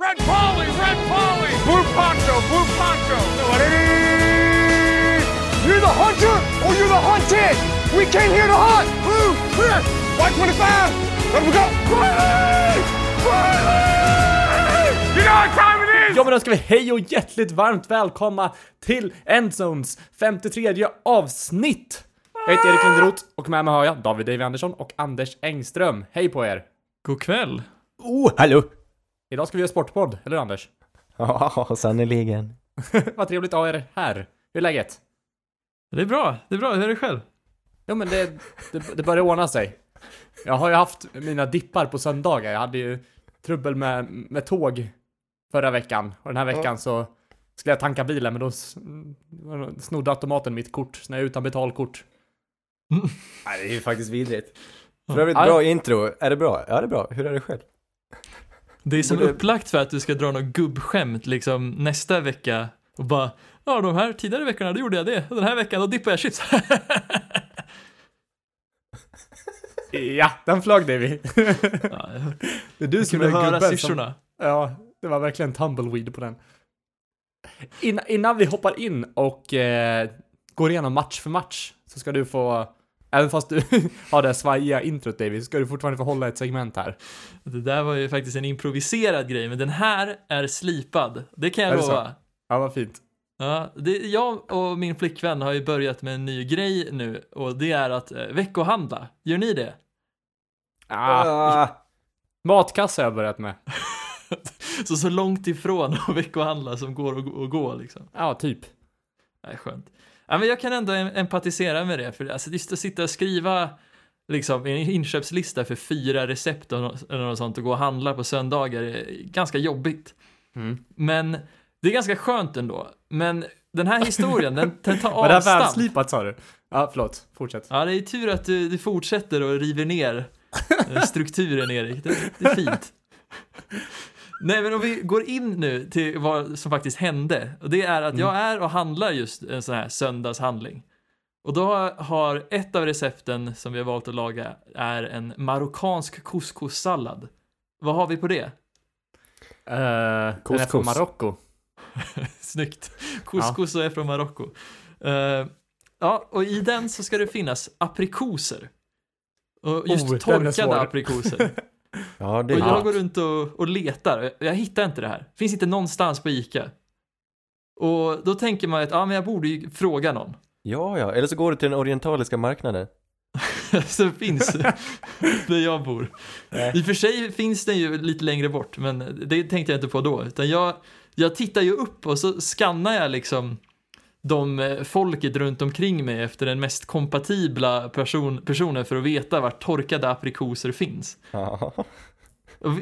Red Polly, Red Polly, Blue Poncho, Blue Poncho. You're the hunter or you're the hunted! We came here to hunt! Blue, clear. White 25. Let we go. Riley! Riley! You know what time it is? Ja men då ska vi hej och hjärtligt varmt välkomna till Endzones 53 avsnitt! Jag heter Erik Linderoth och med mig har jag David Davy Andersson och Anders Engström. Hej på er! God kväll. Oh, hallå! Idag ska vi göra sportpodd, eller Anders? Ja, sannerligen. Vad trevligt att ha er här. Hur är läget? Det är bra, det är bra. Hur är det själv? Jo men det, det, det börjar ordna sig. Jag har ju haft mina dippar på söndagar. Jag hade ju trubbel med, med tåg förra veckan. Och den här veckan så skulle jag tanka bilen men då snodde automaten mitt kort. Så när jag är utan betalkort. Nej, det är ju faktiskt vidrigt. För övrigt, bra intro. Är det bra? Ja, det är bra. Hur är det själv? Det är som Borde- upplagt för att du ska dra något gubbskämt liksom nästa vecka och bara Ja, de här tidigare veckorna då gjorde jag det. Och den här veckan då dippade jag chips. Ja, den flög Davy. ja, jag Det är du kunde är höra gubben som- syrsorna. Ja, det var verkligen tumbleweed på den. In, innan vi hoppar in och eh, går igenom match för match så ska du få, även fast du har det här svajiga introt David, ska du fortfarande få hålla ett segment här. Det där var ju faktiskt en improviserad grej, men den här är slipad. Det kan jag Är det lova. Ja, vad fint. Ja, det, jag och min flickvän har ju börjat med en ny grej nu och det är att eh, veckohandla. Gör ni det? Ah, Ah, matkassa har jag börjat med. Så så långt ifrån att veckohandla som går att gå- att gå liksom. Ja, typ. Nej, skönt. Ja, men jag kan ändå em- empatisera med det, för alltså, just att sitta och skriva liksom, en inköpslista för fyra recept och eller något sånt och gå och handla på söndagar är ganska jobbigt. Mm. Men det är ganska skönt ändå. Men den här historien, den, den tar Var det här avstamp. välslipat sa du? Ja, förlåt. Fortsätt. Ja, det är tur att du, du fortsätter och river ner eh, strukturen, Erik. Det, det är fint. Nej, men om vi går in nu till vad som faktiskt hände. Och det är att jag är och handlar just en sån här söndagshandling. Och då har ett av recepten som vi har valt att laga är en marockansk couscous-sallad. Vad har vi på det? Uh, den är från Couscous. Marocko. Snyggt. Couscous är från Marocko. Eh, ja, och i den så ska det finnas aprikoser. Och just Oh, torkade aprikoser. ja, det Och jag går runt och, och letar. Jag, hittar inte det här. Finns inte någonstans på ICA. Och då tänker man att, ja men jag borde ju fråga någon. Ja, ja. Eller så går du till den orientaliska marknaden. så det finns där jag bor. I och för sig finns den ju lite längre bort, men det tänkte jag inte på då. Utan jag, jag tittar ju upp och så skannar jag liksom de eh, folket runt omkring mig efter den mest kompatibla person, personen för att veta vart torkade aprikoser finns. Ja.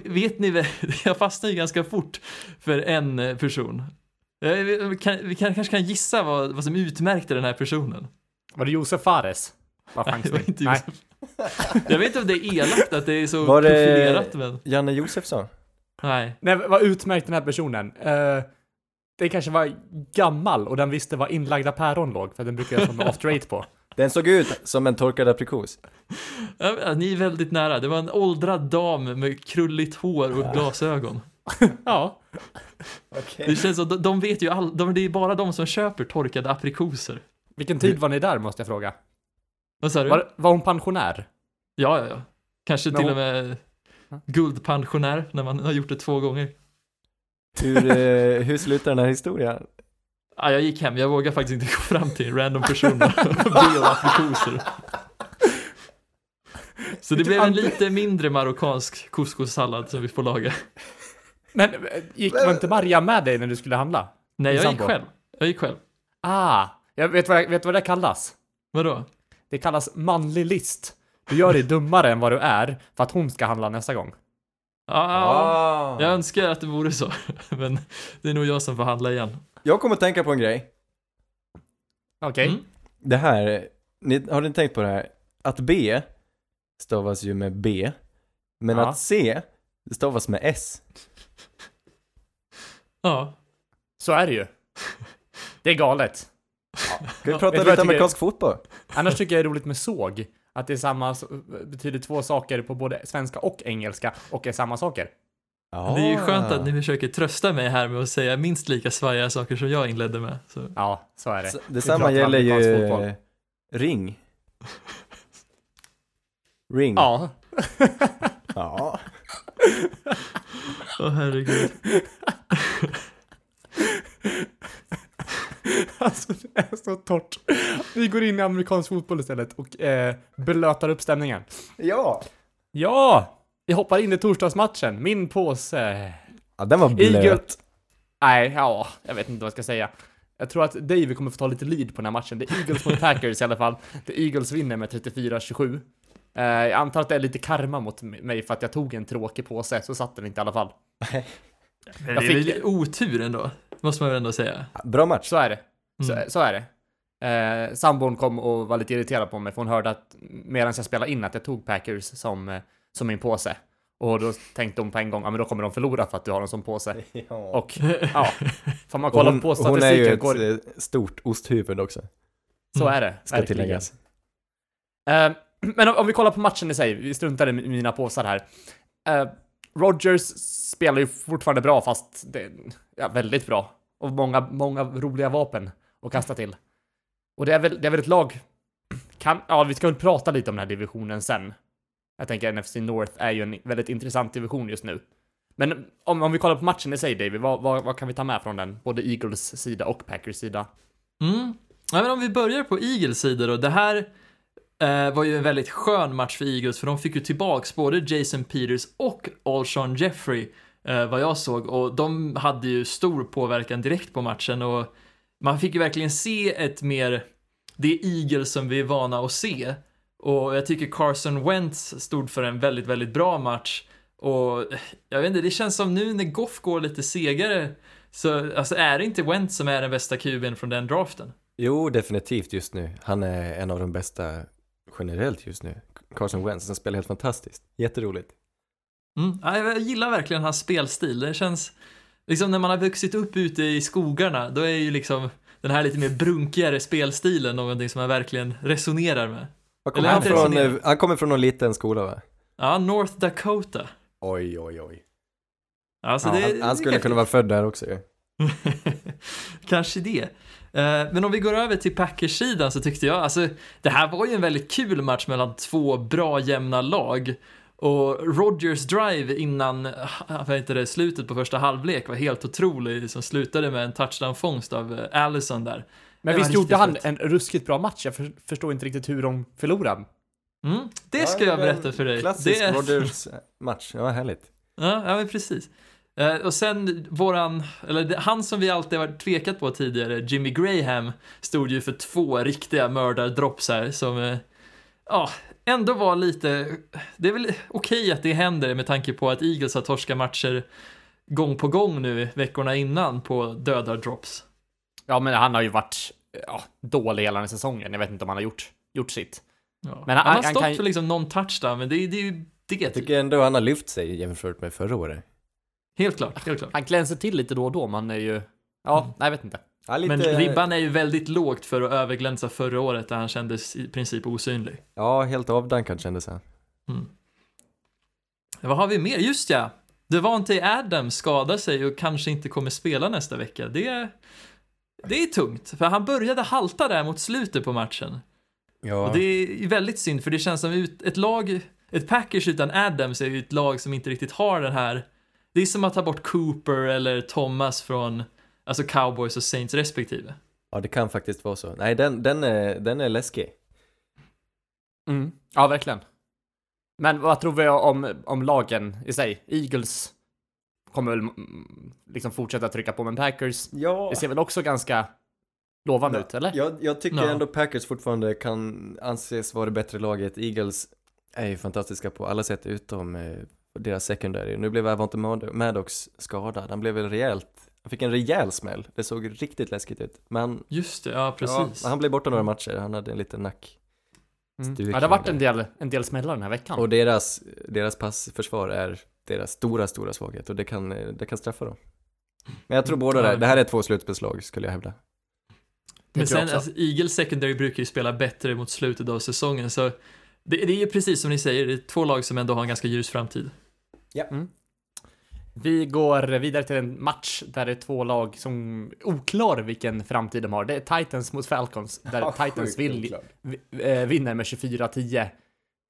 Vet ni, jag fastnar ju ganska fort för en eh, person. Eh, Vi kan, vi kan, kanske kan gissa vad, vad som utmärkte den här personen. Var det Josef Fares? Var Nej, det var inte Nej. Josef. Jag vet inte om det är elakt att det är så Var det- profilerat, men Janne Josefsson? nej. Nej, vad utmärkt den här personen? Uh, den kanske var gammal och den visste var inlagda päron låg, för den brukar jag som off rate på. Den såg ut som en torkad aprikos. Ja, Ni är väldigt nära. Det var en åldrad dam med krulligt hår och glasögon. Ja. Det känns som, de, de vet ju all, de, det är bara de som köper torkade aprikoser. Vilken tid var ni där, måste jag fråga? Vad sa du? Var, var hon pensionär? Ja, ja, ja. Kanske Men till hon- och med guldpensionär när man har gjort det två gånger. Hur, eh, hur slutar den här historien? Ja, jag gick hem, jag vågar faktiskt inte gå fram till en random person och be om aprikoser. Så det blev en lite mindre marockansk couscous-sallad som vi får laga. Men eh, gick var inte Maria med dig när du skulle handla? Nej, jag gick själv. Jag gick själv. Ah, jag vet vad, jag vet vad det kallas? Vadå? Det kallas manlig list. Du gör dig dummare än vad du är för att hon ska handla nästa gång. Ja, ja, Ah. jag önskar att det vore så. Men det är nog jag som får handla igen. Jag kommer att tänka på en grej. Okej. Mm. Det här, ni, har ni tänkt på det här? Att B stavas ju med B, men Ja. att C stavas med S. Ja. Så är det ju. Det är galet. Ska vi Ja, prata du vad lite jag amerikansk fotboll? Annars tycker jag det är roligt med såg. Att det är samma, betyder två saker på både svenska och engelska och är samma saker. Ja. Det är ju skönt att ni försöker trösta mig här med att säga minst lika svajiga saker som jag inledde med. Så. Ja, så är det. Detsamma gäller ju fotboll. eh, Ring. Ring. Ja. Ja. Åh herregud. Alltså det är så torrt. Vi går in i amerikansk fotboll istället och eh, blötar upp stämningen. Ja. Ja! Vi hoppar in i torsdagsmatchen. Min påse. Ja, den var blöt. Eagle... Nej, ja, jag vet inte vad jag ska säga. Jag tror att David kommer få ta lite lead på den här matchen. Det är Eagles mot Packers i alla fall. Det Eagles vinner med 34-27. Eh, jag antar att det är lite karma mot mig för att jag tog en tråkig påse, så satt den inte i alla fall. Men det är fick- väl otur ändå, måste man väl ändå säga. Bra match. Så är det. Så, Mm. så är det. Eh, sambon kom och var lite irriterad på mig för hon hörde att medan jag spelade in att jag tog Packers som, eh, som min påse. Och då tänkte hon på en gång, ja men då kommer de förlora för att du har en sån påse. Ja. Och ja, får man kolla hon, på hon är statistiken ju ett går, eh, stort osthuvud också, så är det. ska verkligen. tilläggas. Eh, men om, om vi kollar på matchen i sig, vi struntar i mina påsar här. Uh, Rogers spelar ju fortfarande bra, fast det, ja, väldigt bra. Och många, många roliga vapen att kasta till. Och det är väl, det är väl ett lag, kan, ja vi ska väl prata lite om den här divisionen sen. Jag tänker NFC North är ju en väldigt intressant division just nu. Men om, om vi kollar på matchen i sig David, vad, vad, vad kan vi ta med från den? Både Eagles sida och Packers sida. Mm. Ja, men om vi börjar på Eagles sida då. Det här eh, var ju en väldigt skön match för Eagles för de fick ju tillbaks både Jason Peters och Alshon Jeffrey eh, vad jag såg och de hade ju stor påverkan direkt på matchen och man fick ju verkligen se ett mer det Eagles som vi är vana att se och jag tycker Carson Wentz stod för en väldigt, väldigt bra match och jag vet inte, det känns som nu när Goff går lite segare så alltså är det inte Wentz som är den bästa kuben från den draften? Jo, definitivt just nu. Han är en av de bästa generellt just nu. Carson Wentz, han spelar helt fantastiskt. Jätteroligt. Mm. Ja, jag gillar verkligen hans spelstil. Det känns, liksom när man har vuxit upp ute i skogarna, då är ju liksom den här lite mer brunkigare spelstilen någonting som man verkligen resonerar med. Var kommer han från? Eh, Han kommer från någon liten skola va? Ja, North Dakota. Oj, oj, oj. Alltså Ja, det, Han, han skulle det- kunna vara född där också ju. Kanske det. Eh, Men om vi går över till Packers-sidan så tyckte jag, alltså det här var ju en väldigt kul match mellan två bra jämna lag. Och Rodgers drive innan, eh, vad heter det, slutet på första halvlek var helt otrolig, som slutade med en touchdown-fångst av eh, Allison där. Men Det visst var gjorde han fett. en ruskigt bra match? Jag för, förstår inte riktigt hur de förlorade. Mm, det ska jag berätta för dig. Klassisk det. Rodgers match, ja härligt. Ja, ja men precis. Eh, och sen våran, eller det, han som vi alltid har tvekat på tidigare, Jimmy Graham, stod ju för två riktiga mördardrops här som, eh, ja, ändå var lite, det är väl okej att det händer med tanke på att Eagles har torskat matcher gång på gång nu veckorna innan på dödardrops. Ja, men han har ju varit ja, dålig hela den här säsongen. Jag vet inte om han har gjort, gjort sitt. Ja. Men han, han- har han stått kan för liksom någon touchdown, men det, är- det är ju det. Jag Typ. tycker ändå han har lyft sig jämfört med förra året. Helt klart, helt klart. Han glänser till lite då och då, men är ju... Ja, Mm. nej, jag vet inte. Ja, lite, Men ribban är ju väldigt lågt för att överglänsa förra året där han kändes i princip osynlig. Ja, helt avdankad kändes han. Mm. Vad har vi mer? Just ja! Devante Adams skadar sig och kanske inte kommer spela nästa vecka. Det är, det är tungt, för han började halta där mot slutet på matchen. Ja, Och det är väldigt synd, för det känns som ut, ett lag, ett Packers utan Adams är ju ett lag som inte riktigt har den här, det är som att ta bort Cooper eller Thomas från, alltså Cowboys och Saints respektive. ja, det kan faktiskt vara så. Nej, den, den, är, den är läskig. Mm. Ja, verkligen. Men vad tror vi om, om lagen i sig? Eagles kommer väl mm, liksom fortsätta trycka på, men Packers, Ja, det ser väl också ganska lovande ut, eller? jag, jag tycker Ja. ändå Packers fortfarande kan anses vara det bättre laget. Eagles är ju fantastiska på alla sätt utom eh, deras secondary. Nu blev Avante Mad- Maddox skadad. Han blev väl rejält, han fick en rejäl smäll. Det såg riktigt läskigt ut. Men Just det, ja precis. Ja, han blev borta några matcher, han hade en liten nack. Mm. Ja, det har varit en del, en del smällar den här veckan. Och deras, deras passförsvar är deras stora, stora svaghet och det kan, eh, det kan straffa dem. Men jag tror båda Ja. där, det här är två slutspelslag skulle jag hävda. Men sen, alltså, Eagles secondary brukar ju spela bättre mot slutet av säsongen, så det, det är ju precis som ni säger, det är två lag som ändå har en ganska ljus framtid. Vi går vidare till en match där det är två lag som oklar vilken framtid de har. Det är Titans mot Falcons, där Ja, Titans vill, vi- eh, vinner med 24-10.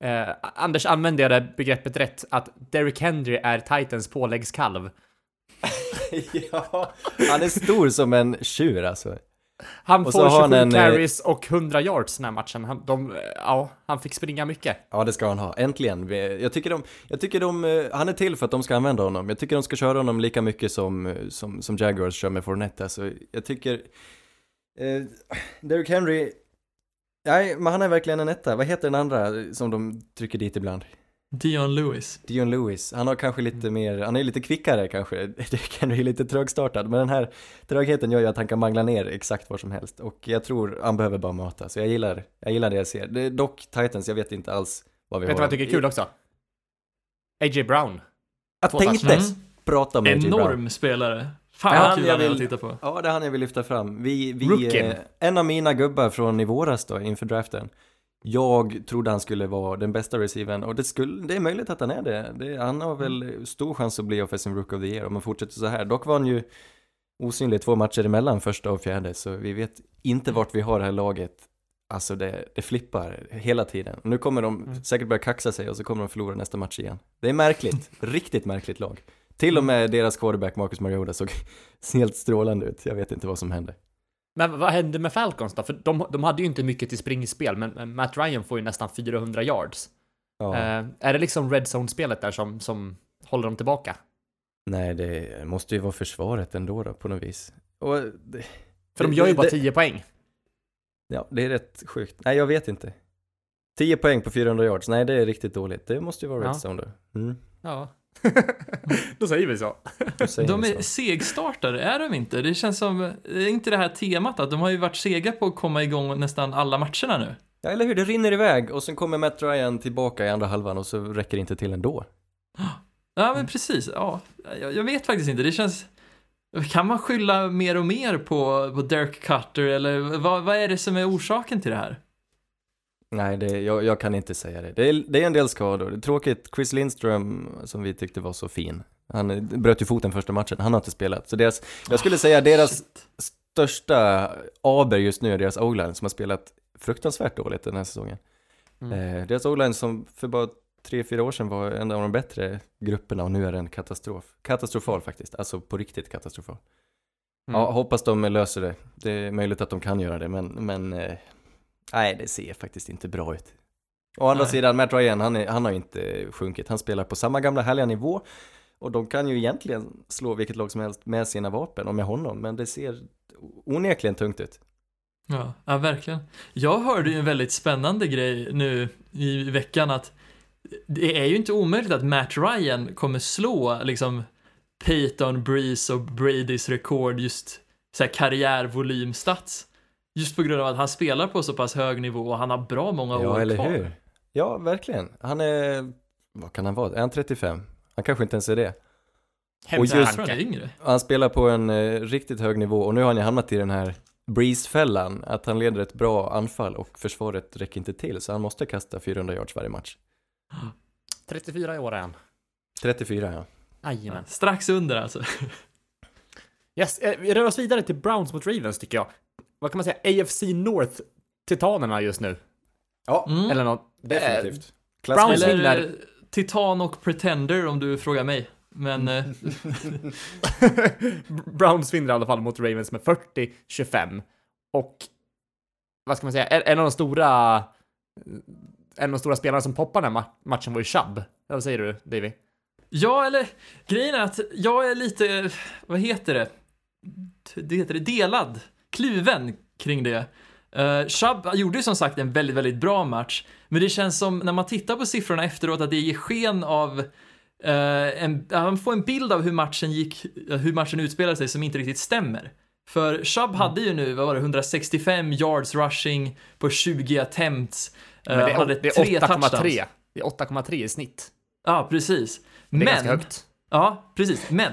Eh, Anders, använde jag det begreppet rätt? Att Derrick Henry är Titans påläggskalv? ja, han är stor som en tjur alltså. Han Och får har han 27 en, eh, carries och 100 yards den här matchen. Han, de, ja, han fick springa mycket. Ja, det ska han ha. Äntligen. Jag tycker de, jag tycker de, eh, han är till för att de ska använda honom. Jag tycker de ska köra honom lika mycket som, eh, som, som Jaguars kör med Fournette. Alltså, jag tycker, eh, Derrick Henry, nej, men han är verkligen en etta. Vad heter den andra som de trycker dit ibland? Dion Lewis. Dion Lewis. Han har kanske lite mer, han är lite kvickare kanske. Henry är lite trögstartad, men den här trögheten gör ju att han kan mangla ner exakt var som helst. Och jag tror han behöver bara möta, så jag gillar, jag gillar det jag ser. Det är dock Titans, jag vet inte alls vad vi Vet du har. vad jag tycker är kul också? A.J. Brown. Jag tänkte. Mm. prata med A.J. Brown. Enorm spelare. Fan vad kul jag är att vill- titta på. Ja, det är han jag vill lyfta fram. Vi, vi eh, en av mina gubbar från i våras då, inför draften. Jag trodde han skulle vara den bästa receivern och det, skulle, det är möjligt att han är det. det. Han har väl stor chans att bli offensive rook of the year om han fortsätter så här. Dock var han ju osynlig två matcher emellan första och fjärde, så vi vet inte vart vi har det här laget. Alltså det, det flippar hela tiden. Nu kommer de Mm. säkert börja kaxa sig och så kommer de förlora nästa match igen. Det är märkligt, riktigt märkligt lag. Till och med deras quarterback Marcus Mariota såg helt strålande ut. Jag vet inte vad som hände. Men vad hände med Falcons då? För de, de hade ju inte mycket till springspel, men Matt Ryan får ju nästan 400 yards. Ja, Eh, är det liksom red zone-spelet där som, som håller dem tillbaka? nej, det måste ju vara försvaret ändå då, på något vis. Och det, För de gör ju det- bara det- 10 poäng. Ja, det är rätt sjukt. Nej, jag vet inte. 10 poäng på 400 yards, nej det är riktigt dåligt. Det måste ju vara Ja. redstone då. Mm, Ja. Då säger vi så. säger De är så. segstartare, är de inte? Det känns som, är inte det här temat att de har ju varit sega på att komma igång nästan alla matcherna nu. Ja, eller hur? Det rinner iväg och sen kommer Matt Ryan tillbaka i andra halvan och så räcker det inte till ändå. Ja, men precis. Ja, jag, jag vet faktiskt inte. Det känns... Kan man skylla mer och mer på, på Dirk Cutter eller vad, vad är det som är orsaken till det här? Nej, det, jag, jag kan inte säga det. Det är, det är en del skador. Det är tråkigt. Chris Lindström, som vi tyckte var så fin, han bröt ju foten första matchen. Han har inte spelat. Så deras, jag skulle säga deras Shit. största aber just nu är deras O-line som har spelat fruktansvärt dåligt den här säsongen. Mm. Eh, deras O-line som för bara tre, fyra år sedan var en av de bättre grupperna och nu är den katastrof. Katastrofal faktiskt, alltså på riktigt katastrofal. Mm. Ja, hoppas de löser det. Det är möjligt att de kan göra det, men, men eh, nej, det ser faktiskt inte bra ut. Å andra Nej. sidan, Matt Ryan, han, är, han har inte sjunkit. Han spelar på samma gamla härliga nivå och de kan ju egentligen slå vilket lag som helst med sina vapen och med honom, men det ser onekligen tungt ut. Ja, ja, verkligen. Jag hörde ju en väldigt spännande grej nu i veckan att det är ju inte omöjligt att Matt Ryan kommer slå liksom Peyton, Breeze och Bradys rekord just så här karriärvolymstats. Just på grund av att han spelar på så pass hög nivå och han har bra många Ja, år eller kvar. hur? Ja, verkligen. Han är, vad kan han vara? Är han 35? Han kanske inte ens är det. Hemsk och just- han är yngre. Han spelar på en eh, riktigt hög nivå och nu har han ju hamnat i den här Breeze-fällan, att han leder ett bra anfall och försvaret räcker inte till, så han måste kasta 400 yards varje match. 34 i år är han. 34 ja. Jajamän. Strax under alltså. Yes, eh, vi rör oss vidare till Browns mot Ravens tycker jag. Vad kan man säga? AFC North Titanerna just nu. Ja, Mm. Eller något. definitivt. Browns Klassmässigt. vinner. Eller Titan och Pretender om du frågar mig. Men eh, Browns vinner i alla fall mot Ravens med 40-25. Och vad ska man säga, en av de stora en av de stora spelarna som poppade den här ma- matchen var ju Chubb. Vad säger du, Davy? Ja, eller grejen är att jag är lite, vad heter det? Det heter det, delad, kluven kring det. Uh, Chubb gjorde ju som sagt en väldigt, väldigt bra match, men det känns som när man tittar på siffrorna efteråt att det ger sken av eh, en, man får en bild av hur matchen gick, hur matchen utspelade sig som inte riktigt stämmer. För Chubb hade ju nu, vad var det, 165 yards rushing på 20 attempts. Eh, Men det han hade är, det är touchdowns. 8,3. Det är 8,3 i snitt. Ja, precis. Det är Men, ganska högt. Ja, precis, men.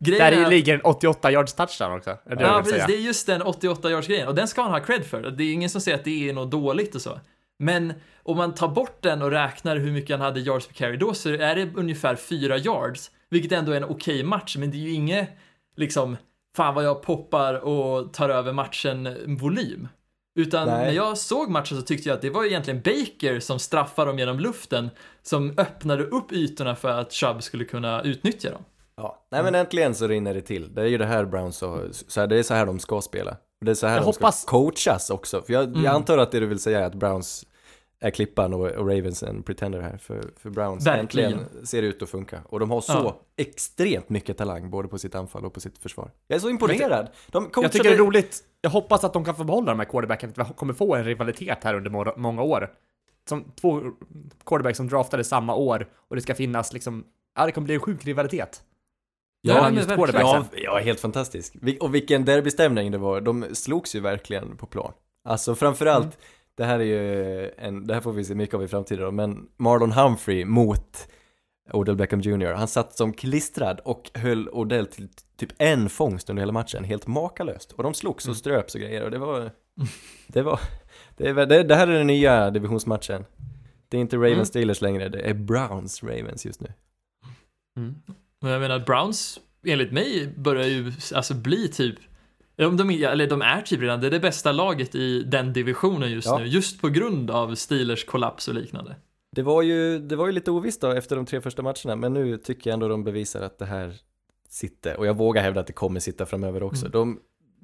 grejen Där är ligger en 88 yards touchdown också. Är det Ja, precis. säga. Det är just den 88 yards grejen och den ska han ha cred för. Det är ingen som säger att det är något dåligt och så. Men om man tar bort den och räknar hur mycket han hade yards per carry då så är det ungefär fyra yards, vilket ändå är en okej match, men det är ju inget liksom, fan vad jag poppar och tar över matchen volym. Utan Nej. när jag såg matchen så tyckte jag att det var egentligen Baker som straffade dem genom luften, som öppnade upp ytorna för att Chubb skulle kunna utnyttja dem. Ja, nej men äntligen så rinner det till. Det är ju det här Browns så, så här, det är så här de ska spela. Det är så här Jag de hoppas- ska coachas också. För jag, Mm. jag antar att det du vill säga är att Browns är klippan och, och Ravens en pretender här. För, för Browns Verkligen. äntligen ser ut att funka. Och de har så Ja. extremt mycket talang både på sitt anfall och på sitt försvar. Jag är så imponerad. De. Jag tycker det är roligt. Jag hoppas att de kan få behålla de här quarterbacken, att vi kommer få en rivalitet här under må- många år. Som två quarterbacks som draftade samma år och det ska finnas liksom, ja det kommer bli en sjuk rivalitet. Ja, quarterbacksen. Ja, ja, helt fantastisk. Och vilken derbystämning det var. De slogs ju verkligen på plan. Alltså framförallt, Mm. Det här är ju en, det här får vi se mycket av i framtiden då, men Marlon Humphrey mot Odell Beckham Jr. Han satt som klistrad och höll Odell till typ en fångst under hela matchen, helt makalöst. Och de slogs Mm. och ströps och grejer och det var, det var, det, är, det, det här är den nya divisionsmatchen. Det är inte Ravens Mm. Steelers längre, det är Browns Ravens just nu. Mm. Men jag menar, Browns, enligt mig, börjar ju alltså bli typ de, de, eller de är typ redan det, är det bästa laget i den divisionen just Ja. nu, just på grund av Steelers kollaps och liknande. Det var ju, det var ju lite ovisst då efter de tre första matcherna, men nu tycker jag ändå de bevisar att det här sitter, och jag vågar hävda att det kommer sitta framöver också. Mm. De,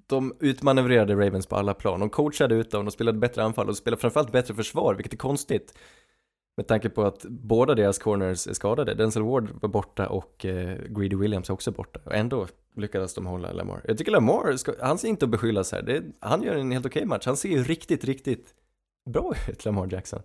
de utmanövrerade Ravens på alla plan, de coachade ut dem, de spelade bättre anfall och spelade framförallt bättre försvar, vilket är konstigt. Med tanke på att båda deras corners är skadade, Denzel Ward var borta och eh, Greedy Williams är också borta, och ändå lyckades de hålla Lamar. Jag tycker Lamar, ska, han ser inte att beskyllas här, det, han gör en helt okej match, han ser ju riktigt, riktigt bra ut, Lamar Jackson.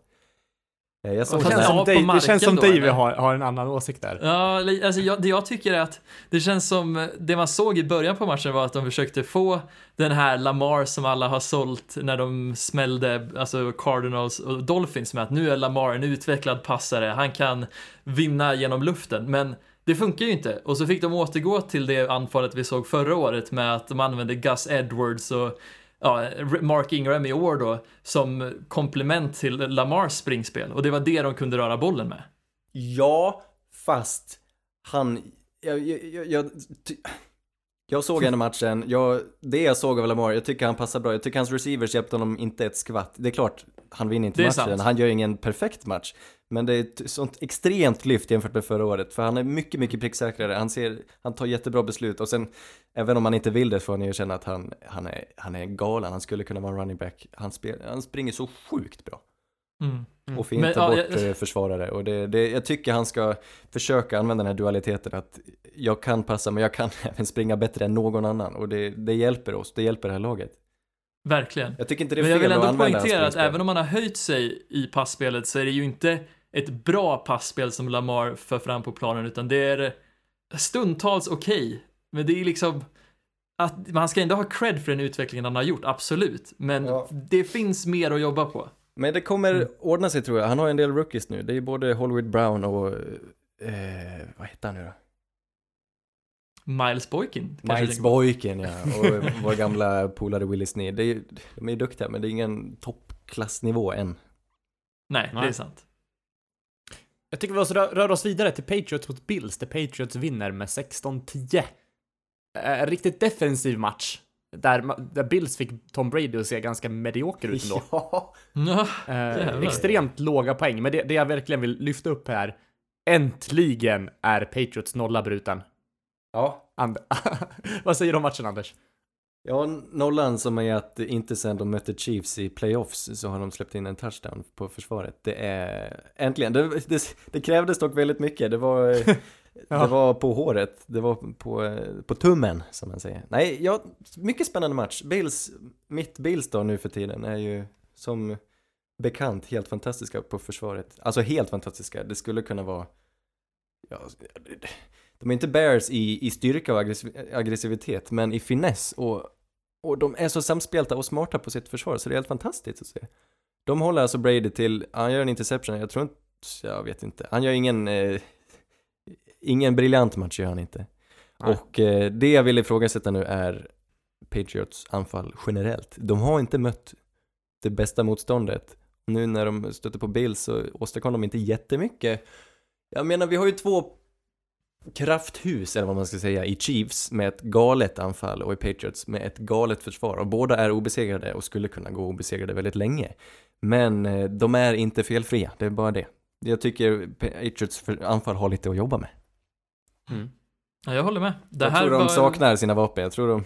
Eh, Jag såg Det känns som Dave, det känns som eller? har, har en annan åsikt där. Ja, alltså jag, det jag tycker är att det känns som, det man såg i början på matchen var att de försökte få den här Lamar som alla har sålt när de smällde, alltså Cardinals och Dolphins med att nu är Lamar en utvecklad passare, han kan vinna genom luften, men det funkar ju inte. Och så fick de återgå till det anfallet vi såg förra året med att de använde Gus Edwards och ja, Mark Ingram i år då som komplement till Lamars springspel och det var det de kunde röra bollen med. Ja, fast han, jag, jag, jag, jag, jag såg henne matchen, jag, det jag såg av Lamar, jag tycker han passar bra, jag tycker hans receivers hjälpte honom inte ett skvatt. Det är klart, han vinner inte matchen, sant. han gör ingen perfekt match. Men det är ett sånt extremt lyft jämfört med förra året, för han är mycket, mycket pricksäkrare, han ser, han tar jättebra beslut och sen, även om han inte vill det får han ju känna att han, han är, han är galen, han skulle kunna vara en running back, han, spel, han springer så sjukt bra Mm. och fintar ja, bort jag- eh, försvarare. Och det, det, jag tycker han ska försöka använda den här dualiteten att jag kan passa men jag kan även springa bättre än någon annan och det, det hjälper oss, det hjälper det här laget. Verkligen. Jag tycker inte det är Men jag vill ändå poängtera att även om man har höjt sig i passspelet så är det ju inte ett bra passspel som Lamar för fram på planen utan det är stundtals okej. Men det är liksom att man ska ändå ha cred för den utvecklingen han har gjort, absolut. Men Ja. det finns mer att jobba på. Men det kommer Mm. ordna sig tror jag. Han har en del rookies nu. Det är både Hollywood Brown och, eh, vad heter han nu då? Miles Boykin. Miles. Boykin ja, och vår gamla polare Willie Sneed. Det är, de är ju duktiga men det är ingen toppklassnivå än. Nej, det Nej. är sant. Jag tycker vi rör, rör oss vidare till Patriots mot Bills, där Patriots vinner med 16-10. Eh, riktigt defensiv match. Där, där Bills fick Tom Brady att se ganska medioker ut ändå. Ja, Eh, extremt låga poäng, men det, det jag verkligen vill lyfta upp här, äntligen är Patriots nolla bruten. Ja. And Vad säger du om matchen, Anders? Ja, nollan som är att inte sen de mötte Chiefs i playoffs så har de släppt in en touchdown på försvaret. Det är äntligen, det, det, det krävdes dock väldigt mycket. Det var, det Ja. var på håret, det var på, på tummen som man säger. Nej, ja, mycket spännande match. Bills, mitt Bills då nu för tiden är ju som bekant helt fantastiska på försvaret. Alltså helt fantastiska. Det skulle kunna vara, ja, de är inte bears i, i styrka och aggressiv- aggressivitet, men i finess och, och de är så samspelta och smarta på sitt försvar, så det är helt fantastiskt att se. De håller alltså Brady till, han gör en interception, jag tror inte, jag vet inte, han gör ingen, eh, ingen briljant match gör han inte. Nej. Och eh, det jag vill ifrågasätta nu är Patriots anfall generellt. De har inte mött det bästa motståndet Nu när de stötte på Bills så åstadkom de inte jättemycket. Jag menar, vi har ju två krafthus, eller vad man ska säga, i Chiefs med ett galet anfall och i Patriots med ett galet försvar. Och båda är obesegrade och skulle kunna gå obesegrade väldigt länge. Men eh, de är inte felfria, det är bara det. Jag tycker Patriots anfall har lite att jobba med. Mm. Ja, jag håller med. Det jag tror de var... saknar sina vapen, jag tror de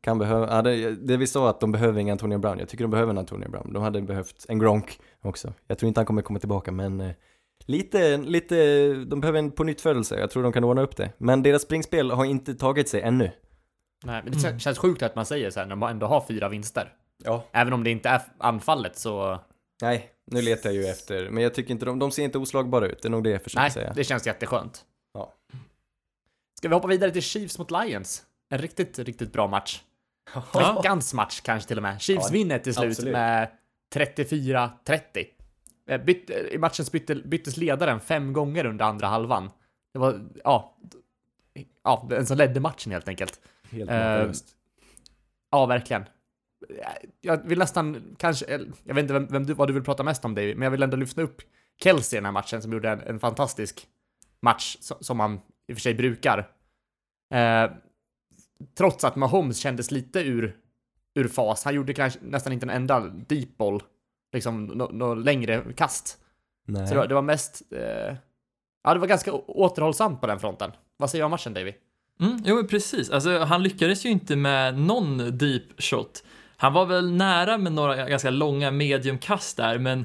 kan behöva, ja, det, det vi sa att de behöver ingen Antonio Brown, jag tycker de behöver en Antonio Brown. De hade behövt en Gronk också. Jag tror inte han kommer komma tillbaka men eh, lite, lite, de behöver en på nytt födelse. jag tror de kan ordna upp det. Men deras springspel har inte tagit sig ännu. Nej, men det Mm. känns sjukt att man säger så här när man ändå har fyra vinster. Ja. Även om det inte är anfallet så... Nej, nu letar jag ju efter, men jag tycker inte de, de ser inte oslagbara ut, det är nog det jag försöker Nej, säga. det känns jätteskönt. Ja. Ska vi hoppa vidare till Chiefs mot Lions? En riktigt, riktigt bra match. Veckans match kanske till och med. Chiefs Ja, vinner till slut absolut. med 34-30. Eh, byt- I matchen bytte, byttes ledaren fem gånger under andra halvan. Det var, ja, ja, en som ledde matchen helt enkelt. Helt Eh. Ja, verkligen. Jag vill nästan, kanske, jag vet inte vem, vem du, vad du vill prata mest om David, men jag vill ändå lyfta upp Kelsey i den här matchen som gjorde en, en fantastisk match som, som han i och för sig brukar. Eh, trots att Mahomes kändes lite ur, ur fas. Han gjorde kanske nästan inte en enda deep ball, liksom något nå längre kast. Nej. Så det var, det var mest, eh, ja det var ganska återhållsamt på den fronten. Vad säger du om matchen David? Mm, jo, precis. Alltså, han lyckades ju inte med någon deep shot. Han var väl nära med några ganska långa mediumkast där, men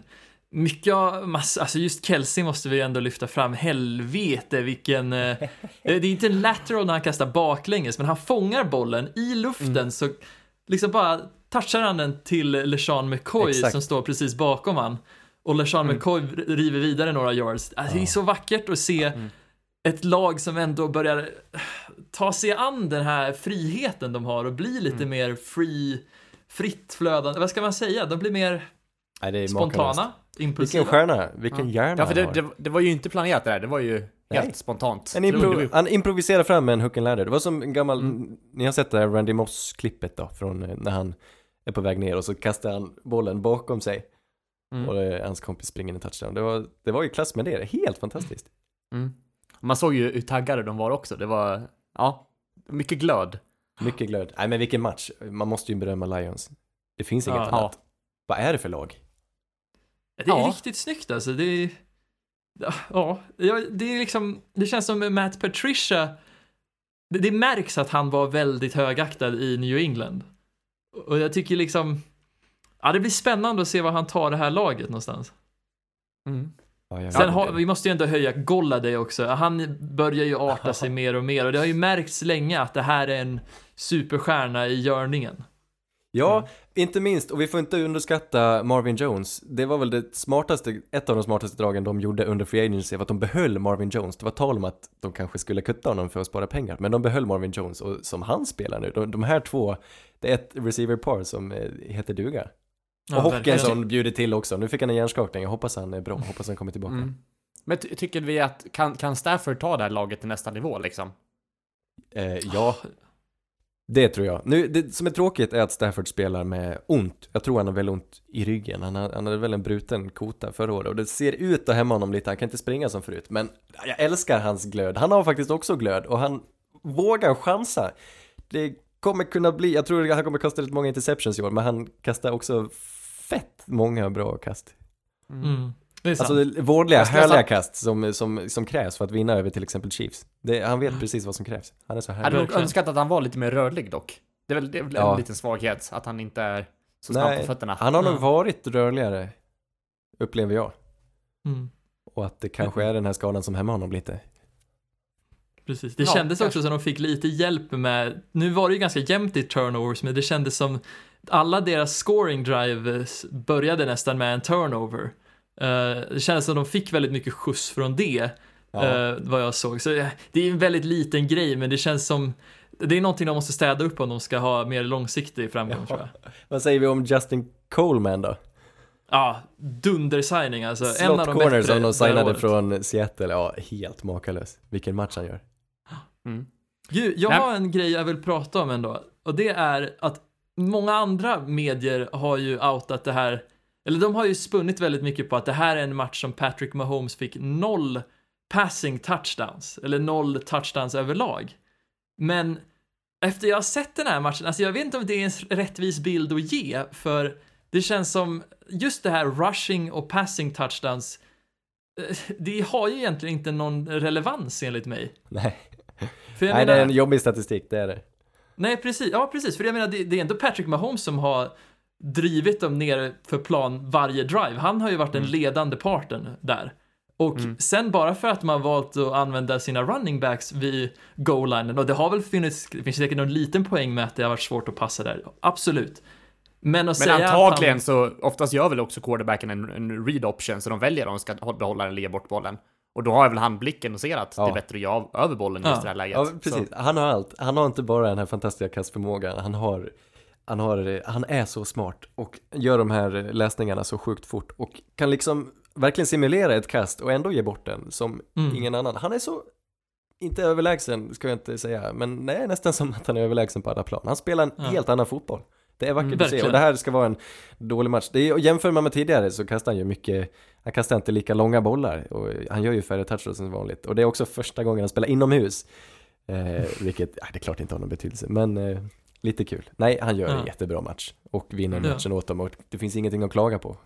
mycket av, mass- alltså just Kelsey måste vi ändå lyfta fram. Helvete vilken... Eh, det är inte en lateral när han kastar baklänges, men han fångar bollen i luften så liksom bara touchar han den till LeSean McCoy Exakt. som står precis bakom han. Och LeSean McCoy river vidare några yards. Alltså, Det är så vackert att se ett lag som ändå börjar ta sig an den här friheten de har och bli lite mer free, fritt flödande. Vad ska man säga? De blir mer Nej, det är makalöst. spontana, impulsiva. Vilken stjärna, vilken hjärna Ja, för det, det, det var ju inte planerat det där, det var ju helt Nej. spontant. En impro- han improviserar fram med en hook and ladder. Det var som en gammal, ni har sett det här Randy Moss-klippet då, från eh, när han är på väg ner och så kastar han bollen bakom sig Mm. och eh, hans kompis springer in i touchdown. Det var, det var ju klass med det, helt fantastiskt. Mm. Man såg ju hur taggade de var också. Det var, ja, mycket glöd. Mycket glöd. Nej men vilken match, man måste ju berömma Lions. Det finns inget Ja. annat. Vad är det för lag? Det är Ja. riktigt snyggt alltså. Det är, ja, det är liksom, det känns som Matt Patricia, det, det märks att han var väldigt högaktad i New England. Och jag tycker liksom, ja det blir spännande att se var han tar det här laget någonstans. Mm. Ja, jag Sen har, vi måste ju ändå höja Golladay också. Han börjar ju arta sig mer och mer och det har ju märkts länge att det här är en superstjärna i görningen. Ja, Mm. inte minst, och vi får inte underskatta Marvin Jones. Det var väl det smartaste, ett av de smartaste dragen de gjorde under Free Agency, var att de behöll Marvin Jones. Det var tal om att de kanske skulle kutta honom för att spara pengar, men de behöll Marvin Jones, och som han spelar nu, de, de här två, det är ett receiver-par som eh, heter duga. Ja, och verkligen. Hockenson bjuder till också, nu fick han en hjärnskakning, jag hoppas han är bra, hoppas han kommer tillbaka. Mm. Men ty- tycker vi att, kan, kan Stafford ta det här laget till nästa nivå liksom? Eh, ja, det tror jag. Nu, det som är tråkigt är att Stafford spelar med ont. Jag tror han har väldigt ont i ryggen. Han, har, han hade väl en bruten kota förra året och det ser ut att hämma honom lite. Han kan inte springa som förut. Men jag älskar hans glöd. Han har faktiskt också glöd och han vågar chansa. Det kommer kunna bli, jag tror han kommer kasta lite många interceptions i år, men han kastar också fett många bra kast. Mm. Det är sant. Alltså det vårdliga, Jag härliga kast som, som, som krävs för att vinna över till exempel Chiefs. Det, han vet precis vad som krävs. Han är så Jag härlig. hade nog verkligen. önskat att han var lite mer rörlig dock. Det är väl, det är väl Ja. en liten svaghet, att han inte är så snabb Nej, på fötterna. Han har nog Ja. varit rörligare, upplever jag. mm. Och att det kanske är den här skadan som hämmar honom lite. Precis, det Ja, kändes kanske. också som de fick lite hjälp med, nu var det ju ganska jämnt i turnovers, men det kändes som alla deras scoring drives började nästan med en turnover. Eh, det kändes som de fick väldigt mycket skjuts från det, Ja. eh, vad jag såg. Så eh, det är en väldigt liten grej, men det känns som det är någonting de måste städa upp om de ska ha mer långsiktig framgång tror jag. Vad säger vi om Justin Coleman då? Ja, dundersigning alltså. en Slot av de corner bättre som de signade från Seattle, ja helt makalös. Vilken match han gör. Mm. Ju, jag Nej. har en grej jag vill prata om ändå. Och det är att många andra medier har ju outat det här eller de har ju spunnit väldigt mycket på att det här är en match som Patrick Mahomes fick noll passing touchdowns, eller noll touchdowns överlag. Men efter jag har sett den här matchen, alltså jag vet inte om det är en rättvis bild att ge, för det känns som just det här rushing och passing touchdowns, eh, det har ju egentligen inte någon relevans enligt mig. Nej, För jag Nej det menar, är en jobbig statistik, det är det. Nej, precis. Ja, precis. För jag menar, det, det är ändå Patrick Mahomes som har drivit dem ner för plan varje drive. Han har ju varit den ledande parten där. Och sen bara för att man valt att använda sina running backs vid goal-linen, och det har väl funnits, det finns säkert någon liten poäng med att det har varit svårt att passa där, absolut. Men att Men säga antagligen att så, oftast gör väl också quarterbacken en, en read option, så de väljer om de ska hå- behålla eller ge bort bollen. Och då har väl han blicken och ser att det Ja. är bättre att ge av, över bollen i Ja. just det här läget. Ja, Så- precis. Han har allt. Han har inte bara den här fantastiska kastförmågan, han har, han har, han är så smart och gör de här läsningarna så sjukt fort och kan liksom verkligen simulera ett kast och ändå ge bort den som Mm. ingen annan. Han är så, inte överlägsen ska jag inte säga, men det är nästan som att han är överlägsen på alla plan. Han spelar en Ja. helt annan fotboll. Det är vackert Mm, att se och det här ska vara en dålig match. Det är, jämför man med tidigare så kastar han ju mycket, han kastar inte lika långa bollar och han gör ju färre touchdowns än vanligt. Och det är också första gången han spelar inomhus. Eh, vilket, ja, det är klart inte har någon betydelse, men eh, lite kul. Nej, han gör en Ja. jättebra match och vinner Ja. matchen åt dem och det finns ingenting att klaga på.